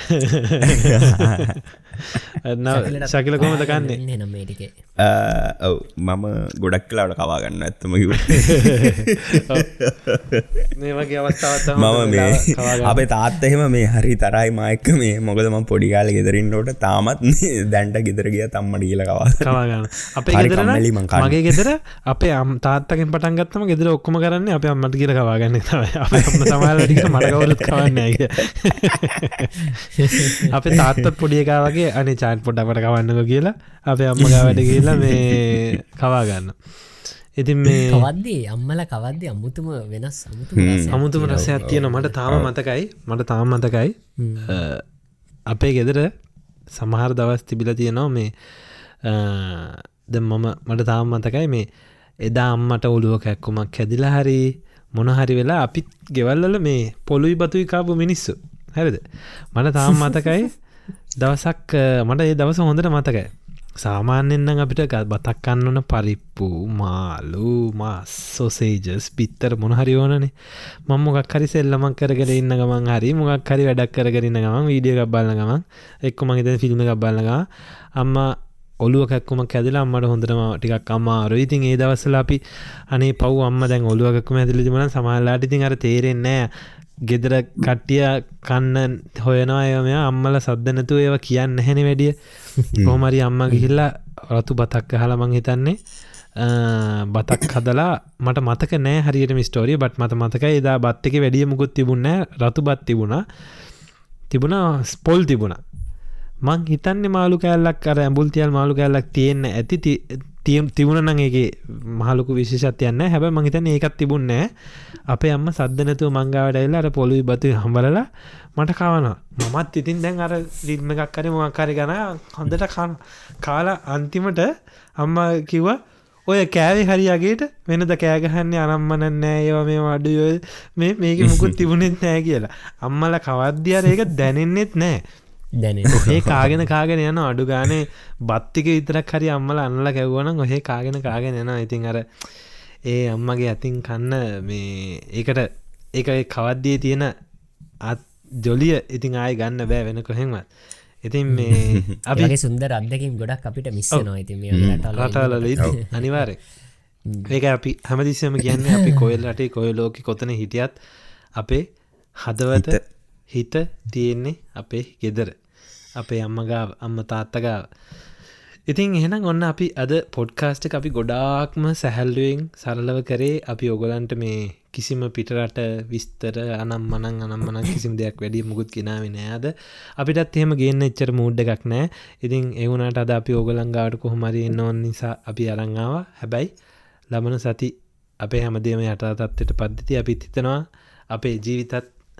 Speaker 1: ශකිල කොමද කන්නේ?
Speaker 3: ඔව මම ගොඩක් කලාට කවාගන්න ඇත්තම
Speaker 1: මේ
Speaker 3: මම මේ අපේ තාත්ත එහෙම මේ හරි තරයි මයක මේ මොකදම පොඩිකාල ගෙදරින්නට තාමත් දැන්ට ගෙදරගිය තම්මට කියලකවා
Speaker 1: කවාගන්න අපේ ගෙදර
Speaker 3: මං
Speaker 1: අපේ අම් තාත්තකින් පටන් ගත්තම ගෙදර ඔක්කොම කරන්න අප අම්මට කියල කවාගන්න තමයි. අප අම්ම සමහලටික මටකවලත් කවන්න අපේ තාත්තත් පොඩියකා වගේ අනි චාන් පොඩ්ඩකට කවන්නක කියලා. අපේ අම්මගා වැඩ කියලා මේ කවාගන්න ඉතින් මේ
Speaker 2: කවද්දී? අම්මල කවද්ද අමුතුම වෙනස් අමුතු
Speaker 1: අමුතුම රසයක් තියෙන මට තාම මතකයි. මට තාම මතකයි. අපේ ගෙදර සමහර දවස් තිබිල තියෙනවා මේ ද මම මට තාම මතකයි මේ එදා අම්මට ඔළුව කැක්කුමක් හැදිලා හරි මොනහරි වෙලා අපිත් ගෙවල්ලල මේ පොළුයි බතුයි කාපු මිනිස්සු. හැරිද? මට තාම් මතකයි දවසක් මට ඒ දවස හොඳට මතකයි. සාමාන්‍යෙන්න්න අපිට බතක් කන්නවන පරිප්පු මාලු මස් සෝසේජස් පිත්තර මොනහරි ඕනනේ. මං මොකක් හරි සෙල්ලමක් කරගෙන ඉන්න ගමන් හරි මොකක් හරි වැඩක් කරගරන්න ගමන් වීඩිය ගබ්බල්ල ගමන් එක්ක මහිත ෆිල්ම් ගබ්බල්ලගා අම්ම ඔලුවකක්කුම කැදලා අම්මට හොඳටම ටිකක් අම්මාරු ඉතින් ඒ දවස්සල අපි අනේ පව් අම්ම දැන් ඔලුවකක්ම ඇතිලිතිමන සමහල්ලාට ඉතින් අර තේරෙන්නේ ගෙදර කට්ටිය කන්න හොයනවා එයමයා අම්මල සද්ධනතු ඒව කියන්න හැනෙ වැඩිය. කොහමරි අම්ම ගිහිල්ලා රතු බතක් හලමං හිතන්නේ බතක් හදලා මට මතක නෑ හරියට මිස්ටෝරිය බට මත මතක එදා බත් එක වැඩිය මුකුත් තිබුණ රතු බත් තිබුණා. තිබුණා ස්පොල් තිබුණා මං හිතන්න මාළු කෑල්ලක් අර ඇඹුල්තියල් මාළු කෑල්ලක් තියෙන්න ඇති තියම් තිබුණ නගේ මහලුකු විශෂත්යන්න හැබ මහිතන ඒකත් තිබුන්නෑ අපේ අම්ම සද්ධනතුව මංගාවටයිල්ල අර පොලුයි බතු හම්බලලා මට කවනවා. මමත් ඉතින් දැන් අර ලිල්ම එකක් කර මොක්කාරි ගන හොඳට කන කාලා අන්තිමට අම්ම කිව්ව ඔය කෑවේ හරියාගේට වෙනද කෑගහන්නේ අනම්මන නෑ ඒවා මේ වඩුයෝ මේ මේක මුකුත් තිබුණෙත් නෑ කියලා. අම්මල කවද්‍යර ඒක දැනෙන්නෙත් නෑ
Speaker 2: දැන.
Speaker 1: ඒ කාගෙන කාගෙන යන අඩු ගානේ බත්තික විතරක් හරි අම්මල අන්නල කැව්වනම් ඔහේ කාගෙන කාගෙන යන ඉතින් අර ඒ අම්මගේ ඇතින් කන්න මේ ඒකට ඒක කවද්දිය තියෙන අත් ජොලිය ඉතින් ආය ගන්න බෑ වෙන කොහෙන්වත්. ඉතින් මේ
Speaker 2: අපි සුන්දර අදකින් ගොඩක් අපිට මිස්ස නො ඉති
Speaker 1: රටවල අනිවාරය ඒක අපි හැමදිස්සම කියන්න අපි කොයල් රටේ කොය ලෝක කොතන හිටියත් අපේ හදවත හිත තියෙන්නේ අපේ ගෙදර අපේ අම්මගාව අම්ම තාත්තගාව ඉතින් එහෙනම් ඔන්න අපි අද පොඩ්කාස්ට අපි ගොඩාක්ම සැහැල්ලුවෙන් සරලව කරේ. අපි ඔගොලන්ට මේ කිසිම පිටරට විස්තර අනම් මනං අනම් මනක් කිසිම දෙයක් වැඩි මුකුත් කෙනාව නෑද අපිටත් එහෙම ගේන්න එච්චර මූඩ් එකක් නෑ. ඉතින් එවුණට අද අපි ඕගලංගාට කොහොමරි නොවන් නිසා අපි අරංආාව හැබැයි ලබන සති අපේ හැමදේම යටතත්වට පද්ධති අපිත් හිතනවා අපේ ජීවිතත්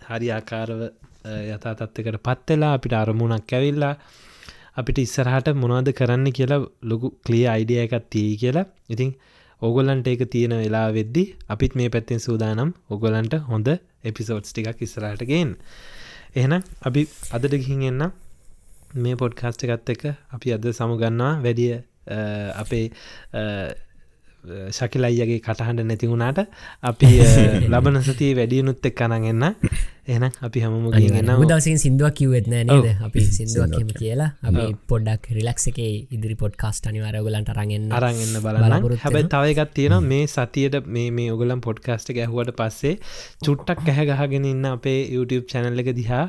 Speaker 1: හරි ආකාරව යථා තත්වකට පත්වෙලා අපිට අරමුණක් ඇවිල්ලා අපිට ඉස්සරහට මොනවද කරන්න කියලා ලොකු කලිය අයිඩිය එකත් තිී කියලා. ඉතින් ඕගොල්ලන්ට ඒක තියෙන වෙලා වෙද්දි අපිත් මේ පැත්තෙන් සූදානම්. ඔගොලන්ට හොඳ එපිසෝඩ්ස් ටිකක් ඉස්සරහටගෙන් එහෙනම් අපි අදට ගිහින් එන්න මේ පොඩ්කාස්ට එකත් එක අපි අද සමුගන්නවා වැඩිය අපේ ශකිලයියගේ කටහඬ නැති වුණාට අපි ලබන සතිය වැඩියනුත් එක් කනගන්න එන අපි හමම ගන්න
Speaker 2: දවසින් සිින්දුවක් කිව්වෙත්න නේද? අපි සිින්දුවක්ම කියලා. අපි පොඩ්ඩක් රිලක්ස එක ඉදිරි පොඩ්කාස්ට අනිවාරගලන්ට රගෙන්
Speaker 1: අරගන්න බලන්න. හැබැයි තවයකත් තියෙන මේ සතියට මේ මේ ඔගලම් පොඩ්කාස්ට ගැහුවට පස්සේ චුට්ටක් ඇහැගහගෙන ඉන්න අපේ YouTube චැනල්ල එක දිහා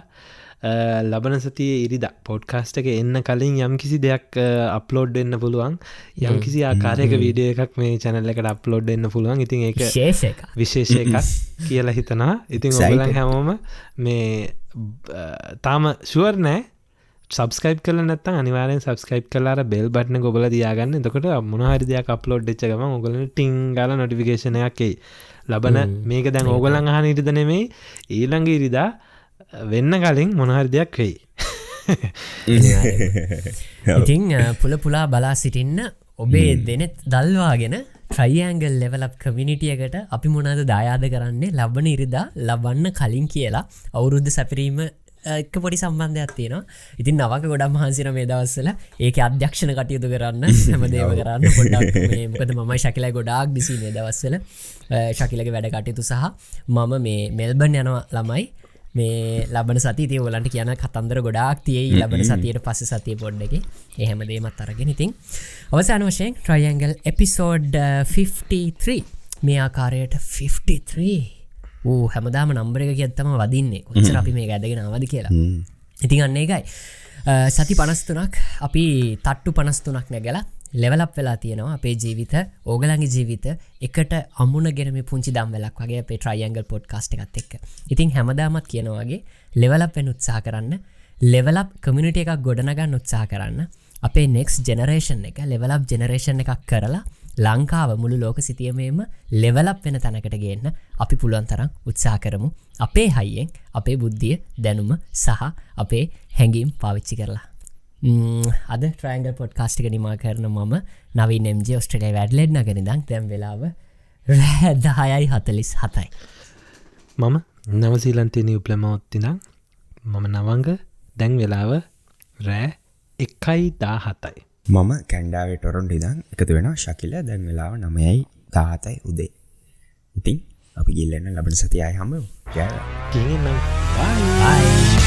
Speaker 1: ලබන සතියේ ඉරිද. පොඩ්කාස්ට එක එන්න කලින් යම් කිසි දෙයක් අප්ලෝඩ් එන්න පුළුවන්. යම් කිසි ආකාරයක වීඩිය එකක් මේ චැනල්ල එකට අප්ලෝඩ් එන්න පුළුවන්. ඉතින් ඒක විශේෂ එකක්. කියලා හිතනා ඉතින් ඔගලන් හැමෝම මේ තාම ශුවර් නෑ. සබස්කයිප් කල නත් අනිවාරෙන් සබස්කයිප් කලාර බෙල් බට්න ගොබල දයාගන්න දකොට මොනහරි දෙයක් අප්ලෝඩ් එච්චගම ඔගල ටිංගල නොටිෆිකේෂනයක්කයි ලබන මේක දැන් ඕගලන් අහන ඉරිද නෙමේ ඊළඟ ඉරිදා වෙන්න කලින් මොනහරි දෙයක් වෙයි.
Speaker 2: ඉතිං පුල පුලා බලා සිටින්න ඔබේ දෙනෙත් දල්වාගෙන ට්‍රයිඇංගල් ලෙවලප් කමිනිටියකට අපි මොනාද දායාද කරන්නේ? ලබන ඉරිදා ලබන්න කලින් කියලා අවුරුද්ධ සැපරීම එක පොඩි සම්බන්ධයක් තියෙනවා. ඉතින් නවක ගොඩම් මහන්සින මේ දවස්සල ඒක අධ්‍යක්ෂණ කටයුතු කරන්න හැමදේව කරන්න පොඩක් මොකද මම ශකිලයි ගොඩාක් බිසි මේ දවස්සල ශකිලක වැඩ කටයුතු සහ මම මේ මෙල්බන් යනවා ළමයි මේ ලබන සති තිය ඔලන්ට කියන කතන්දර ගොඩාක් තියයි ලබන සතියට පස සතිය පොඩ්ඩක එහෙම දේමත් අරගෙන ඉතින් අවසාන වශයෙන් ට්‍රයිඇංගල් එපිසෝඩ් 53 මේ ආකාරයට 53 ඌ හැමදාම නම්බර එක කියත්තම වදින්නේ. කොච්චර අපි මේ ඇදගෙන අවද කියලා. ඉතින් අන්නේ එකයි සති පනස්තුනක් අපි තට්ටු පනස්තුනක් නැගලා ලෙවලක් වෙලා තියෙනවා අපේ ජීවිත ඕගලගේ ජීවිත එකට අමුණ ගෙනම පුංචි දම් වෙලක් වගේ අපේ ට්‍රයියන්ගල් පොඩ් කාස්ට එකත් එක්ක. ඉතින් හැමදාමත් කියනවාගේ ලෙවලක් වෙන උත්සා කරන්න ලෙවලප් කමිනිට එකක් ගොඩනගන්න උත්සා කරන්න අපේ නෙක්ස් ජෙනරේෂන් එක ලෙවලප් ජෙනරේෂන් එකක් කරලා ලංකාව මුළු ලෝක සිතියමේම ලෙවලප් වෙන තැනකට ගන්න අපි පුළුවන් තරම් උත්සා කරමු. අපේ හයියෙන් අපේ බුද්ධිය දැනුම සහ අපේ හැඟීම් පාවිච්චි කරලා. අද ට්‍රයින්ගල් පොඩ්කාස්ටික නිමා කරන මම නවී නෙම්ජ ඔස්ට්‍රලේ වැඩ්ලෙඩ් නගරිදං තැම් වෙලාව රෑදහයයි හතලිස් හතයි.
Speaker 1: මම නවසීලන්තේ නිවපලමවත්තිනම් මම නවංග දැන් වෙලාව රෑ එකයි දා හතයි
Speaker 3: මම කැන්ඩාවේ ටොරොන්ට ඉදන් එකතු වෙන ශකිල දැන් වෙලාව නමයයි දාහතයි උදේ. ඉතින් අපි ගිල්ලන්න ලබන සතියයි හම ජය.
Speaker 1: කිනම්
Speaker 2: බයි